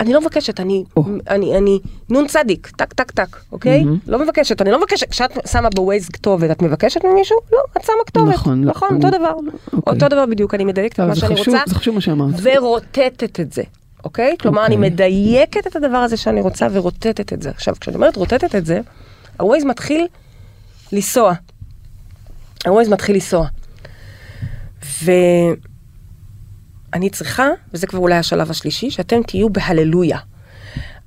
אני לא מבקשת, אני, או. אני, אני נון צדיק, טק טק טק, אוקיי? מהמם. לא מבקשת, אני לא מבקשת, כשאת שמה בווייז כתובת, את מבקשת ממישהו? לא, את שמה כתובת. נכון, לא, נכון, אני- אותו דבר. אוקיי. אותו דבר בדיוק, אני מדייקת את מה שאני חשוב- רוצה, זה חשוב מה שאמרת. ורוטטת את זה, אוקיי? כלומר, אני אוקיי. מדייקת את הדבר הזה שאני רוצה ורוטטת את זה. עכשיו, כשאני אומרת רוטטת את זה, הווייז מתחיל לנסוע. הווייז מתחיל לנסוע. ואני צריכה, וזה כבר אולי השלב השלישי, שאתם תהיו בהללויה.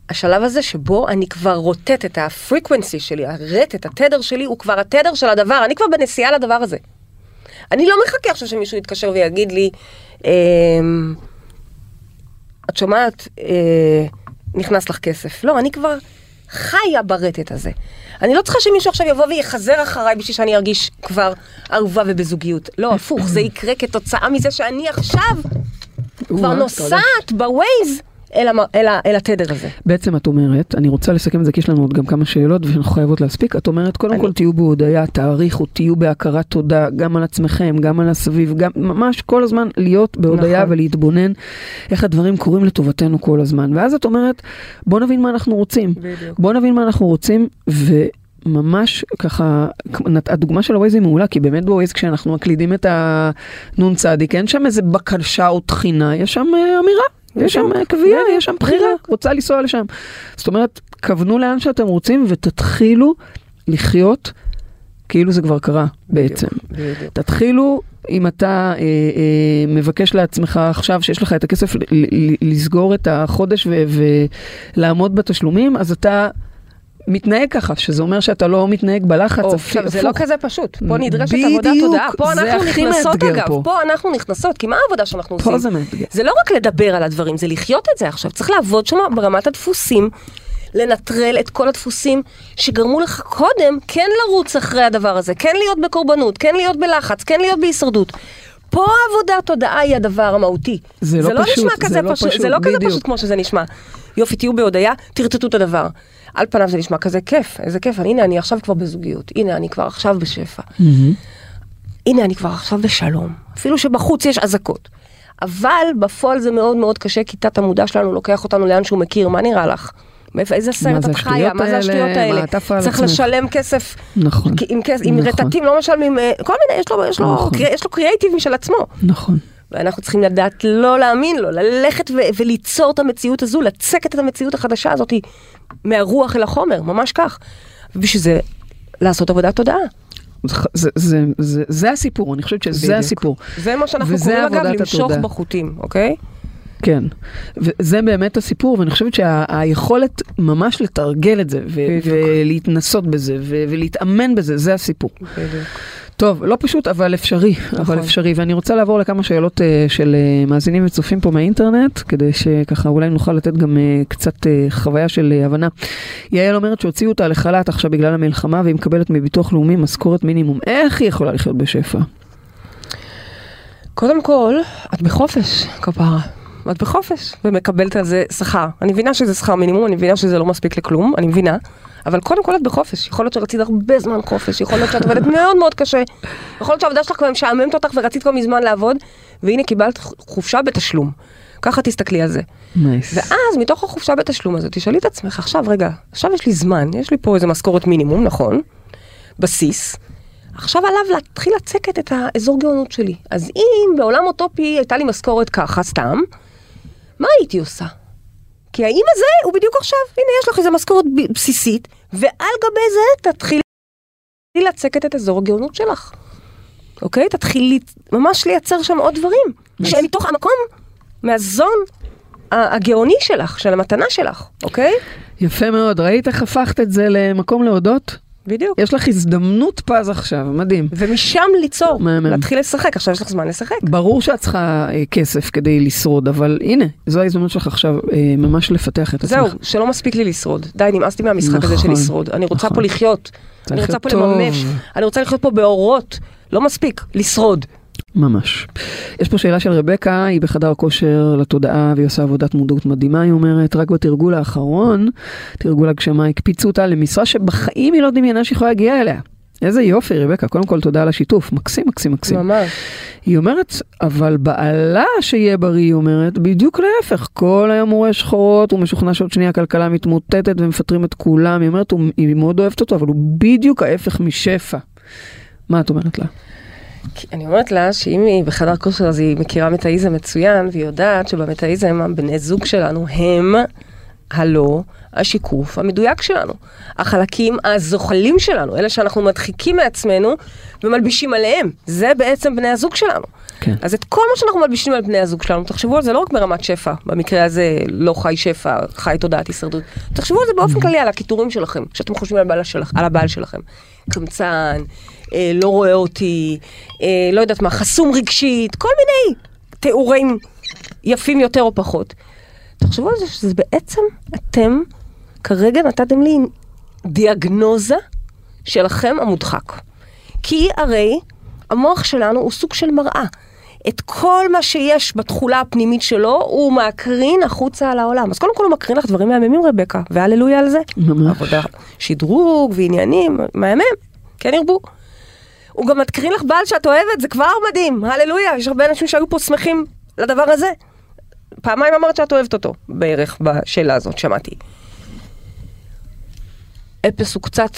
השלב הזה שבו אני כבר רוטט את ה frequency שלי, הרטט, התדר שלי, הוא כבר התדר של הדבר, אני כבר בנסיעה לדבר הזה. אני לא מחכה עכשיו שמישהו יתקשר ויגיד לי, אמ, את שומעת, אה, נכנס לך כסף. לא, אני כבר חיה ברטט הזה. אני לא צריכה שמישהו עכשיו יבוא ויחזר אחריי בשביל שאני ארגיש כבר אהובה ובזוגיות. לא, הפוך, זה יקרה כתוצאה מזה שאני עכשיו כבר נוסעת בווייז אל, המ... אל, ה... אל התדר הזה. בעצם את אומרת, אני רוצה לסכם את זה כי יש לנו עוד גם כמה שאלות ואנחנו חייבות להספיק, את אומרת קודם אני- כל תהיו בהודיה, תעריכו, תהיו בהכרת תודה, גם על עצמכם, גם על הסביב, גם ממש כל הזמן להיות בהודיה נכון. ולהתבונן איך הדברים קורים לטובתנו כל הזמן. ואז את אומרת, בוא נבין מה אנחנו רוצים. בדיוק. בוא נבין מה אנחנו רוצים, וממש ככה, הדוגמה של הווייז היא מעולה, כי באמת בווייז כשאנחנו מקלידים את צדיק, אין שם איזה בקשה או תחינה, יש שם אה, אמירה. יש שם בדיוק, קביעה, יש שם בחירה. רוצה לנסוע לשם. זאת אומרת, כוונו לאן שאתם רוצים ותתחילו לחיות כאילו זה כבר קרה בעצם. בדיוק. תתחילו, אם אתה אה, אה, מבקש לעצמך עכשיו שיש לך את הכסף לסגור את החודש ולעמוד בתשלומים, אז אתה מתנהג ככה, שזה אומר שאתה לא מתנהג בלחץ, או, הפ- עכשיו, זה לא. כזה פשוט. פה נדרשת בדיוק, עבודת תודעה. פה זה אנחנו נכנסות אגב. פה. פה אנחנו נכנסות, כי מה העבודה שאנחנו עושים? פה זה מאתגר. זה לא רק לדבר על הדברים, זה לחיות את זה עכשיו. צריך לעבוד שם ברמת הדפוסים, לנטרל את כל הדפוסים שגרמו לך קודם כן לרוץ אחרי הדבר הזה, כן להיות בקורבנות, כן להיות בלחץ, כן להיות בהישרדות. פה העבודת תודעה היא הדבר המהותי. זה לא לא פשוט, נשמע זה כזה לא פשוט, פשוט, זה לא כזה. פשוט כמו שזה נשמע. יופי, תהיו בהודיה, תרטטו את הדבר. על פניו זה נשמע כזה כיף, איזה כיף, הנה אני עכשיו כבר בזוגיות, הנה אני כבר עכשיו בשפע. הנה אני כבר עכשיו בשלום, אפילו שבחוץ יש אזעקות. אבל בפועל זה מאוד מאוד קשה, כי תת המודע שלנו לוקח אותנו לאן שהוא מכיר, מה נראה לך? איזה סרט את חיה? מה זה? השטויות האלה? צריך. לשלם כסף. נכון. עם, כס- עם נכון. רטטים לא משלמים, אה, כל מיני, יש לו, יש לו, נכון. קרי- יש לו קריאייטיב משל עצמו. נכון. ואנחנו צריכים לדעת לא להאמין לו, ללכת ו- וליצור את המציאות הזו, לצקת את המציאות החדשה הזאת מהרוח אל החומר, ממש כך. ובשביל זה, לעשות עבודת תודעה. זה, זה, זה, זה, הסיפור, אני חושבת שזה בדיוק. הסיפור. זה מה שאנחנו קוראים אגב למשוך התודעה. בחוטים, אוקיי? כן, וזה באמת הסיפור, ואני חושבת שהיכולת ממש לתרגל את זה, ו- בדיוק. ולהתנסות בזה, ו- ולהתאמן בזה, זה הסיפור. בדיוק. טוב, לא פשוט, אבל אפשרי, אבל נכון. אפשרי. ואני רוצה לעבור לכמה שאלות אה, של אה, מאזינים וצופים פה מהאינטרנט, כדי שככה אולי נוכל לתת גם אה, קצת אה, חוויה של אה, הבנה. יעל אומרת שהוציאו אותה לחל"ת עכשיו בגלל המלחמה, והיא מקבלת מביטוח לאומי משכורת מינימום. איך היא יכולה לחיות בשפע? קודם כל, את בחופש, כפרה. את בחופש, ומקבלת על זה שכר. אני מבינה שזה שכר מינימום, אני מבינה שזה לא מספיק לכלום, אני מבינה. אבל קודם כל את בחופש. יכול להיות שרצית הרבה זמן חופש, יכול להיות שאת עובדת מאוד מאוד קשה. יכול להיות שהעבודה שלך כבר משעממת אותך ורצית כבר מזמן לעבוד, והנה קיבלת חופשה בתשלום. ככה תסתכלי על זה. נייס. ואז מתוך החופשה בתשלום הזאת, תשאלי את עצמך, עכשיו רגע, עכשיו יש לי זמן, יש לי פה איזה משכורת מינימום, נכון? בסיס. עכשיו עליו להתחיל לצקת את האזור גאונות שלי. אז אם בעולם אוטופי הייתה לי משכורת ככה, סתם, מה הייתי עושה? כי האם הזה הוא בדיוק עכשיו, הנה יש לך איזה משכורת בסיסית, ועל גבי זה תתחילי לצקת את אזור הגאונות שלך. אוקיי? תתחילי ממש לייצר שם עוד דברים, שהם מתוך המקום, מהזון הגאוני שלך, של המתנה שלך, אוקיי? יפה מאוד, ראית איך הפכת את זה למקום להודות? בדיוק. יש לך הזדמנות פז עכשיו, מדהים. ומשם ליצור, מהמם. להתחיל לשחק, עכשיו יש לך זמן לשחק. ברור שאת צריכה אה, כסף כדי לשרוד, אבל הנה, זו ההזדמנות שלך עכשיו אה, ממש לפתח את זהו, עצמך. שלא מספיק לי לשרוד. די, נמאס לי מהמשחק הזה של נכון, לשרוד. אני רוצה נכון. פה לחיות. אני לחיות רוצה פה טוב. לממש. אני רוצה לחיות פה באורות. לא מספיק, לשרוד. ממש. יש פה שאלה של רבקה, היא בחדר כושר לתודעה והיא עושה עבודת מודעות מדהימה, היא אומרת, רק בתרגול האחרון, תרגול הגשמה, הקפיצו אותה למשרה שבחיים היא לא דמיינה שיכולה להגיע אליה. איזה יופי, רבקה, קודם כל תודה על השיתוף, מקסים, מקסים, מקסים. ממש. היא אומרת, אבל בעלה שיהיה בריא, היא אומרת, בדיוק להפך, כל היום הוא רואה שחורות, הוא משוכנע שעוד שנייה הכלכלה מתמוטטת ומפטרים את כולם, היא אומרת, היא מאוד אוהבת אותו, אבל הוא בדיוק ההפך משפע. מה את אומרת לה? אני אומרת לה שאם היא בחדר כושר אז היא מכירה מטאיזם מצוין, והיא יודעת שבמטאיזם הבני זוג שלנו הם הלא השיקוף המדויק שלנו. החלקים הזוחלים שלנו, אלה שאנחנו מדחיקים מעצמנו ומלבישים עליהם. זה בעצם בני הזוג שלנו. כן. אז את כל מה שאנחנו מלבישים על בני הזוג שלנו, תחשבו על זה לא רק ברמת שפע, במקרה הזה לא חי שפע, חי תודעת הישרדות, תחשבו על זה באופן כללי, על הקיטורים שלכם, שאתם חושבים על הבעל, שלכ, על הבעל שלכם. קמצן, אה, לא רואה אותי, אה, לא יודעת מה, חסום רגשית, כל מיני תיאורים יפים יותר או פחות. תחשבו על זה שזה בעצם אתם כרגע נתתם לי דיאגנוזה שלכם המודחק. כי הרי המוח שלנו הוא סוג של מראה. את כל מה שיש בתכולה הפנימית שלו, הוא מקרין החוצה על העולם. אז קודם כל הוא מקרין לך דברים מהממים, רבקה, והללויה על זה. ממש. עבודה, שדרוג ועניינים, מהמם, כן ירבו. הוא גם מקרין לך בעל שאת אוהבת, זה כבר מדהים, הללויה, יש הרבה אנשים שהיו פה שמחים לדבר הזה. פעמיים אמרת שאת אוהבת אותו, בערך בשאלה הזאת, שמעתי. אפס הוא קצת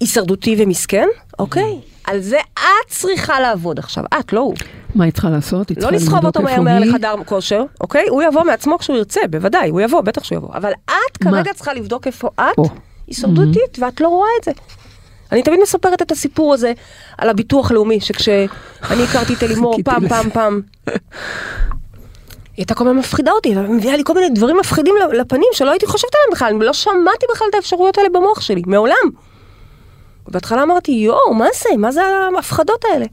הישרדותי ומסכן, אוקיי? על זה את צריכה לעבוד עכשיו, את, לא הוא. מה היא צריכה לעשות? היא לא צריכה לסחוב אותו מהר מהר לחדר כושר, אוקיי? הוא יבוא מעצמו כשהוא ירצה, בוודאי, הוא יבוא, בטח שהוא יבוא. אבל את? כרגע צריכה לבדוק איפה את. הישרדותית, ואת לא רואה את זה. אני תמיד מספרת את הסיפור הזה על הביטוח הלאומי, שכשאני הכרתי את אלימור פעם. פעם, פעם, היא הייתה כל הזמן מפחידה אותי, ומביאה לי כל מיני דברים מפחידים לפנים שלא הייתי חושבת עליהם בכלל, לא שמעתי בכלל את האפשרויות האלה במוח שלי, מעולם. בהתחלה אמרתי, יואו, מה זה? מה זה ההפחדות האלה?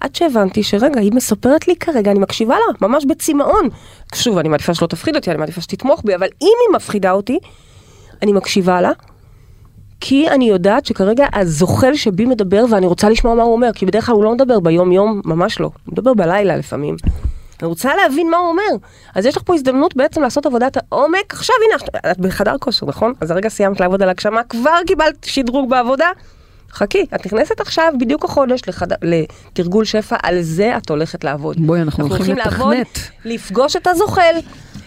עד שהבנתי שרגע, היא מספרת לי כרגע, אני מקשיבה לה, ממש בצמאון. שוב, אני מעדיפה שלא תפחיד אותי, אני מעדיפה שתתמוך בי, אבל אם היא מפחידה אותי, אני מקשיבה לה, כי אני יודעת שכרגע הזוחל שבי מדבר ואני רוצה לשמוע מה הוא אומר, כי בדרך כלל הוא לא מדבר ביום-יום, ממש לא. הוא מדבר בלילה לפעמים. אני רוצה להבין מה הוא אומר. אז יש לך פה הזדמנות בעצם לעשות עבודת העומק. עכשיו הנה, את בחדר כושר, נכון? אז הרגע סיימת לעבוד על הגשמה, כבר קיבלת שדרוג בעבודה. חכי, את נכנסת עכשיו בדיוק החודש לחד... לתרגול שפע, על זה את הולכת לעבוד. בואי, אנחנו הולכים לעבוד, לתכנת. לפגוש את הזוחל,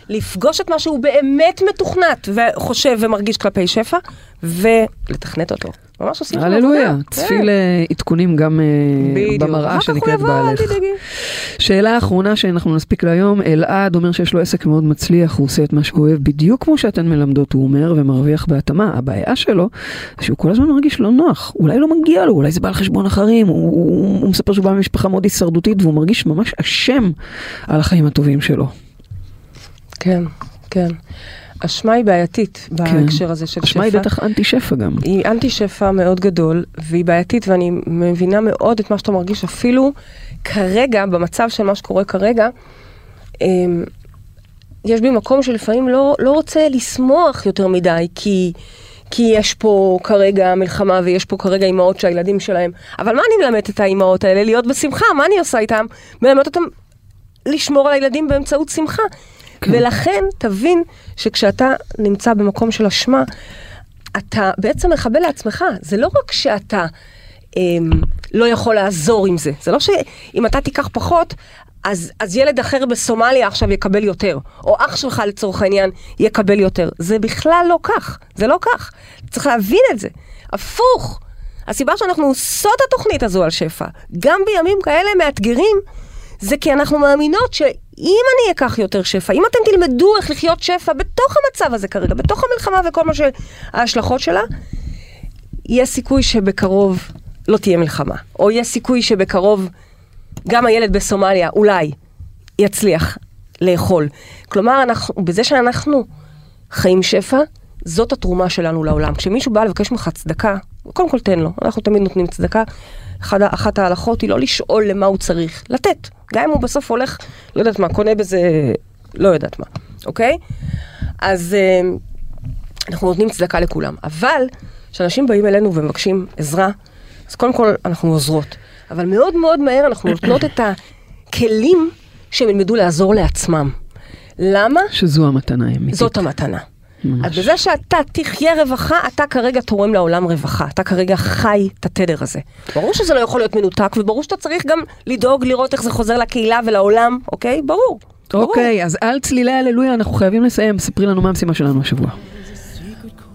לפגוש את מה שהוא באמת מתוכנת וחושב ומרגיש כלפי שפע, ולתכנת אותו. ממש עושים שם הללויה, עבודה. צפי כן. לעדכונים גם אה. במראה שנקראת בעלך. שאלה אחרונה שאנחנו נספיק להיום, אלעד אומר שיש לו עסק מאוד מצליח, הוא עושה את מה שהוא אוהב בדיוק כמו שאתן מלמדות, הוא אומר, ומרוויח בהתאמה. הבעיה שלו, שהוא כל הזמן מרגיש לא נוח, אולי לא מגיע לו, אולי זה בא על חשבון אחרים, הוא, הוא, הוא מספר שהוא בא ממשפחה מאוד הישרדותית, והוא מרגיש ממש אשם על החיים הטובים שלו. כן, כן. אשמה היא בעייתית בהקשר הזה של שפע. אשמה היא בטח אנטי שפע גם. היא אנטי שפע מאוד גדול, והיא בעייתית, ואני מבינה מאוד את מה שאתה מרגיש, אפילו כרגע, במצב של מה שקורה כרגע, אמ, יש בי מקום שלפעמים לא, לא רוצה לשמוח יותר מדי, כי, כי יש פה כרגע מלחמה ויש פה כרגע אימהות שהילדים שלהם, אבל מה אני מלמדת את האימהות האלה? להיות בשמחה, מה אני עושה איתם? מלמדת אותם לשמור על הילדים באמצעות שמחה. כן. ולכן תבין שכשאתה נמצא במקום של אשמה, אתה בעצם מחבל לעצמך. זה לא רק שאתה אמ, לא יכול לעזור עם זה. זה לא שאם אתה תיקח פחות, אז, אז ילד אחר בסומליה עכשיו יקבל יותר, או אח שלך לצורך העניין יקבל יותר. זה בכלל לא כך, זה לא כך. צריך להבין את זה. הפוך. הסיבה שאנחנו עושות התוכנית הזו על שפע, גם בימים כאלה מאתגרים, זה כי אנחנו מאמינות שאם אני אקח יותר שפע, אם אתם תלמדו איך לחיות שפע בתוך המצב הזה כרגע, בתוך המלחמה וכל מה שההשלכות שלה, יש סיכוי שבקרוב לא תהיה מלחמה. או יש סיכוי שבקרוב גם הילד בסומליה אולי יצליח לאכול. כלומר, אנחנו, בזה שאנחנו חיים שפע, זאת התרומה שלנו לעולם. כשמישהו בא לבקש ממך צדקה, קודם כל תן לו, אנחנו תמיד נותנים צדקה. אחת ההלכות היא לא לשאול למה הוא צריך, לתת. גם אם הוא בסוף הולך, לא יודעת מה, קונה בזה, לא יודעת מה, אוקיי? אז אה, אנחנו נותנים צדקה לכולם. אבל כשאנשים באים אלינו ומבקשים עזרה, אז קודם כל אנחנו עוזרות. אבל מאוד מאוד מהר אנחנו נותנות את הכלים שהם ילמדו לעזור לעצמם. למה? שזו המתנה האמיתית. זאת המתנה. ממש. אז בזה שאתה תחיה רווחה, אתה כרגע תורם לעולם רווחה. אתה כרגע חי את התדר הזה. ברור שזה לא יכול להיות מנותק, וברור שאתה צריך גם לדאוג לראות איך זה חוזר לקהילה ולעולם, אוקיי? ברור. ברור. אוקיי, אז על צלילי הללויה אנחנו חייבים לסיים. ספרי לנו מה המשימה שלנו השבוע.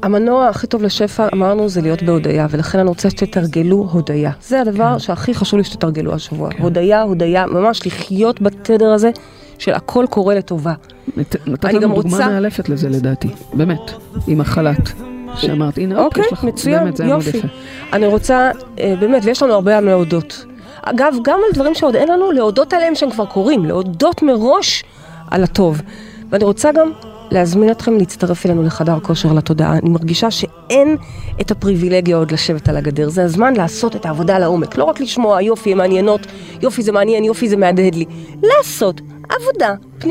המנוע הכי טוב לשפע, אמרנו, זה להיות בהודיה, ולכן אני רוצה שתתרגלו הודיה. זה הדבר שהכי חשוב לי שתתרגלו השבוע. הודיה, הודיה, ממש לחיות בתדר הזה של הכל קורה לטובה. נת- נתת לנו דוגמה רוצה- מאלפת לזה לדעתי, באמת, עם החל"ת. שאמרת, הנה, אוקיי, יש לך, מצוין, באמת, זה היה מאוד יופי. יפה. אני רוצה, אה, באמת, ויש לנו הרבה על להודות. אגב, גם על דברים שעוד אין לנו, להודות עליהם שהם כבר קורים, להודות מראש על הטוב. ואני רוצה גם להזמין אתכם להצטרף אלינו לחדר כושר לתודעה. אני מרגישה שאין את הפריבילגיה עוד לשבת על הגדר. זה הזמן לעשות את העבודה לעומק. לא רק לשמוע יופי, הן מעניינות, יופי זה מעניין, יופי זה מהדהד לי. לעשות עבודה את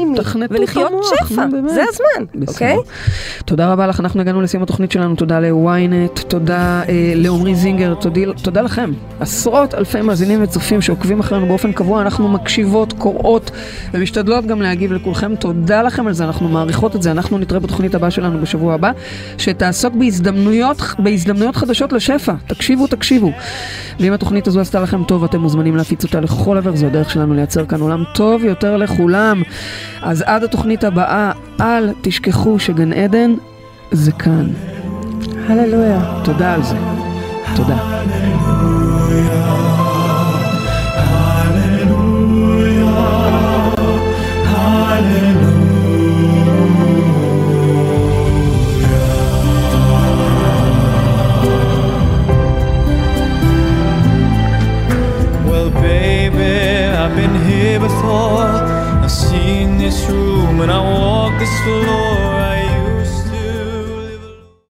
ולחיות שפע. זה הזמן. אוקיי? תודה רבה לך, אנחנו הגענו לסיום התוכנית שלנו, תודה ל-ynet, תודה אה, לעמרי זינגר, תודה לכם. עשרות אלפי מאזינים וצופים שעוקבים אחרינו באופן קבוע, אנחנו מקשיבות, קוראות ומשתדלות גם להגיב לכולכם, תודה לכם על זה, אנחנו מעריכות את זה, אנחנו נתראה בתוכנית הבאה שלנו בשבוע הבא, שתעסוק בהזדמנויות, בהזדמנויות חדשות לשפע, תקשיבו, תקשיבו. ואם התוכנית הזו עשתה לכם טוב, אתם מוזמנים להפיץ אותה לכל עבר, זו הדרך שלנו לייצר כאן עולם טוב יותר לכולם. אז עד התוכנית הבאה, אל תשכחו שגן עדן זה כאן. הללויה. תודה על זה. תודה. I've been here before. this room and I walk this floor.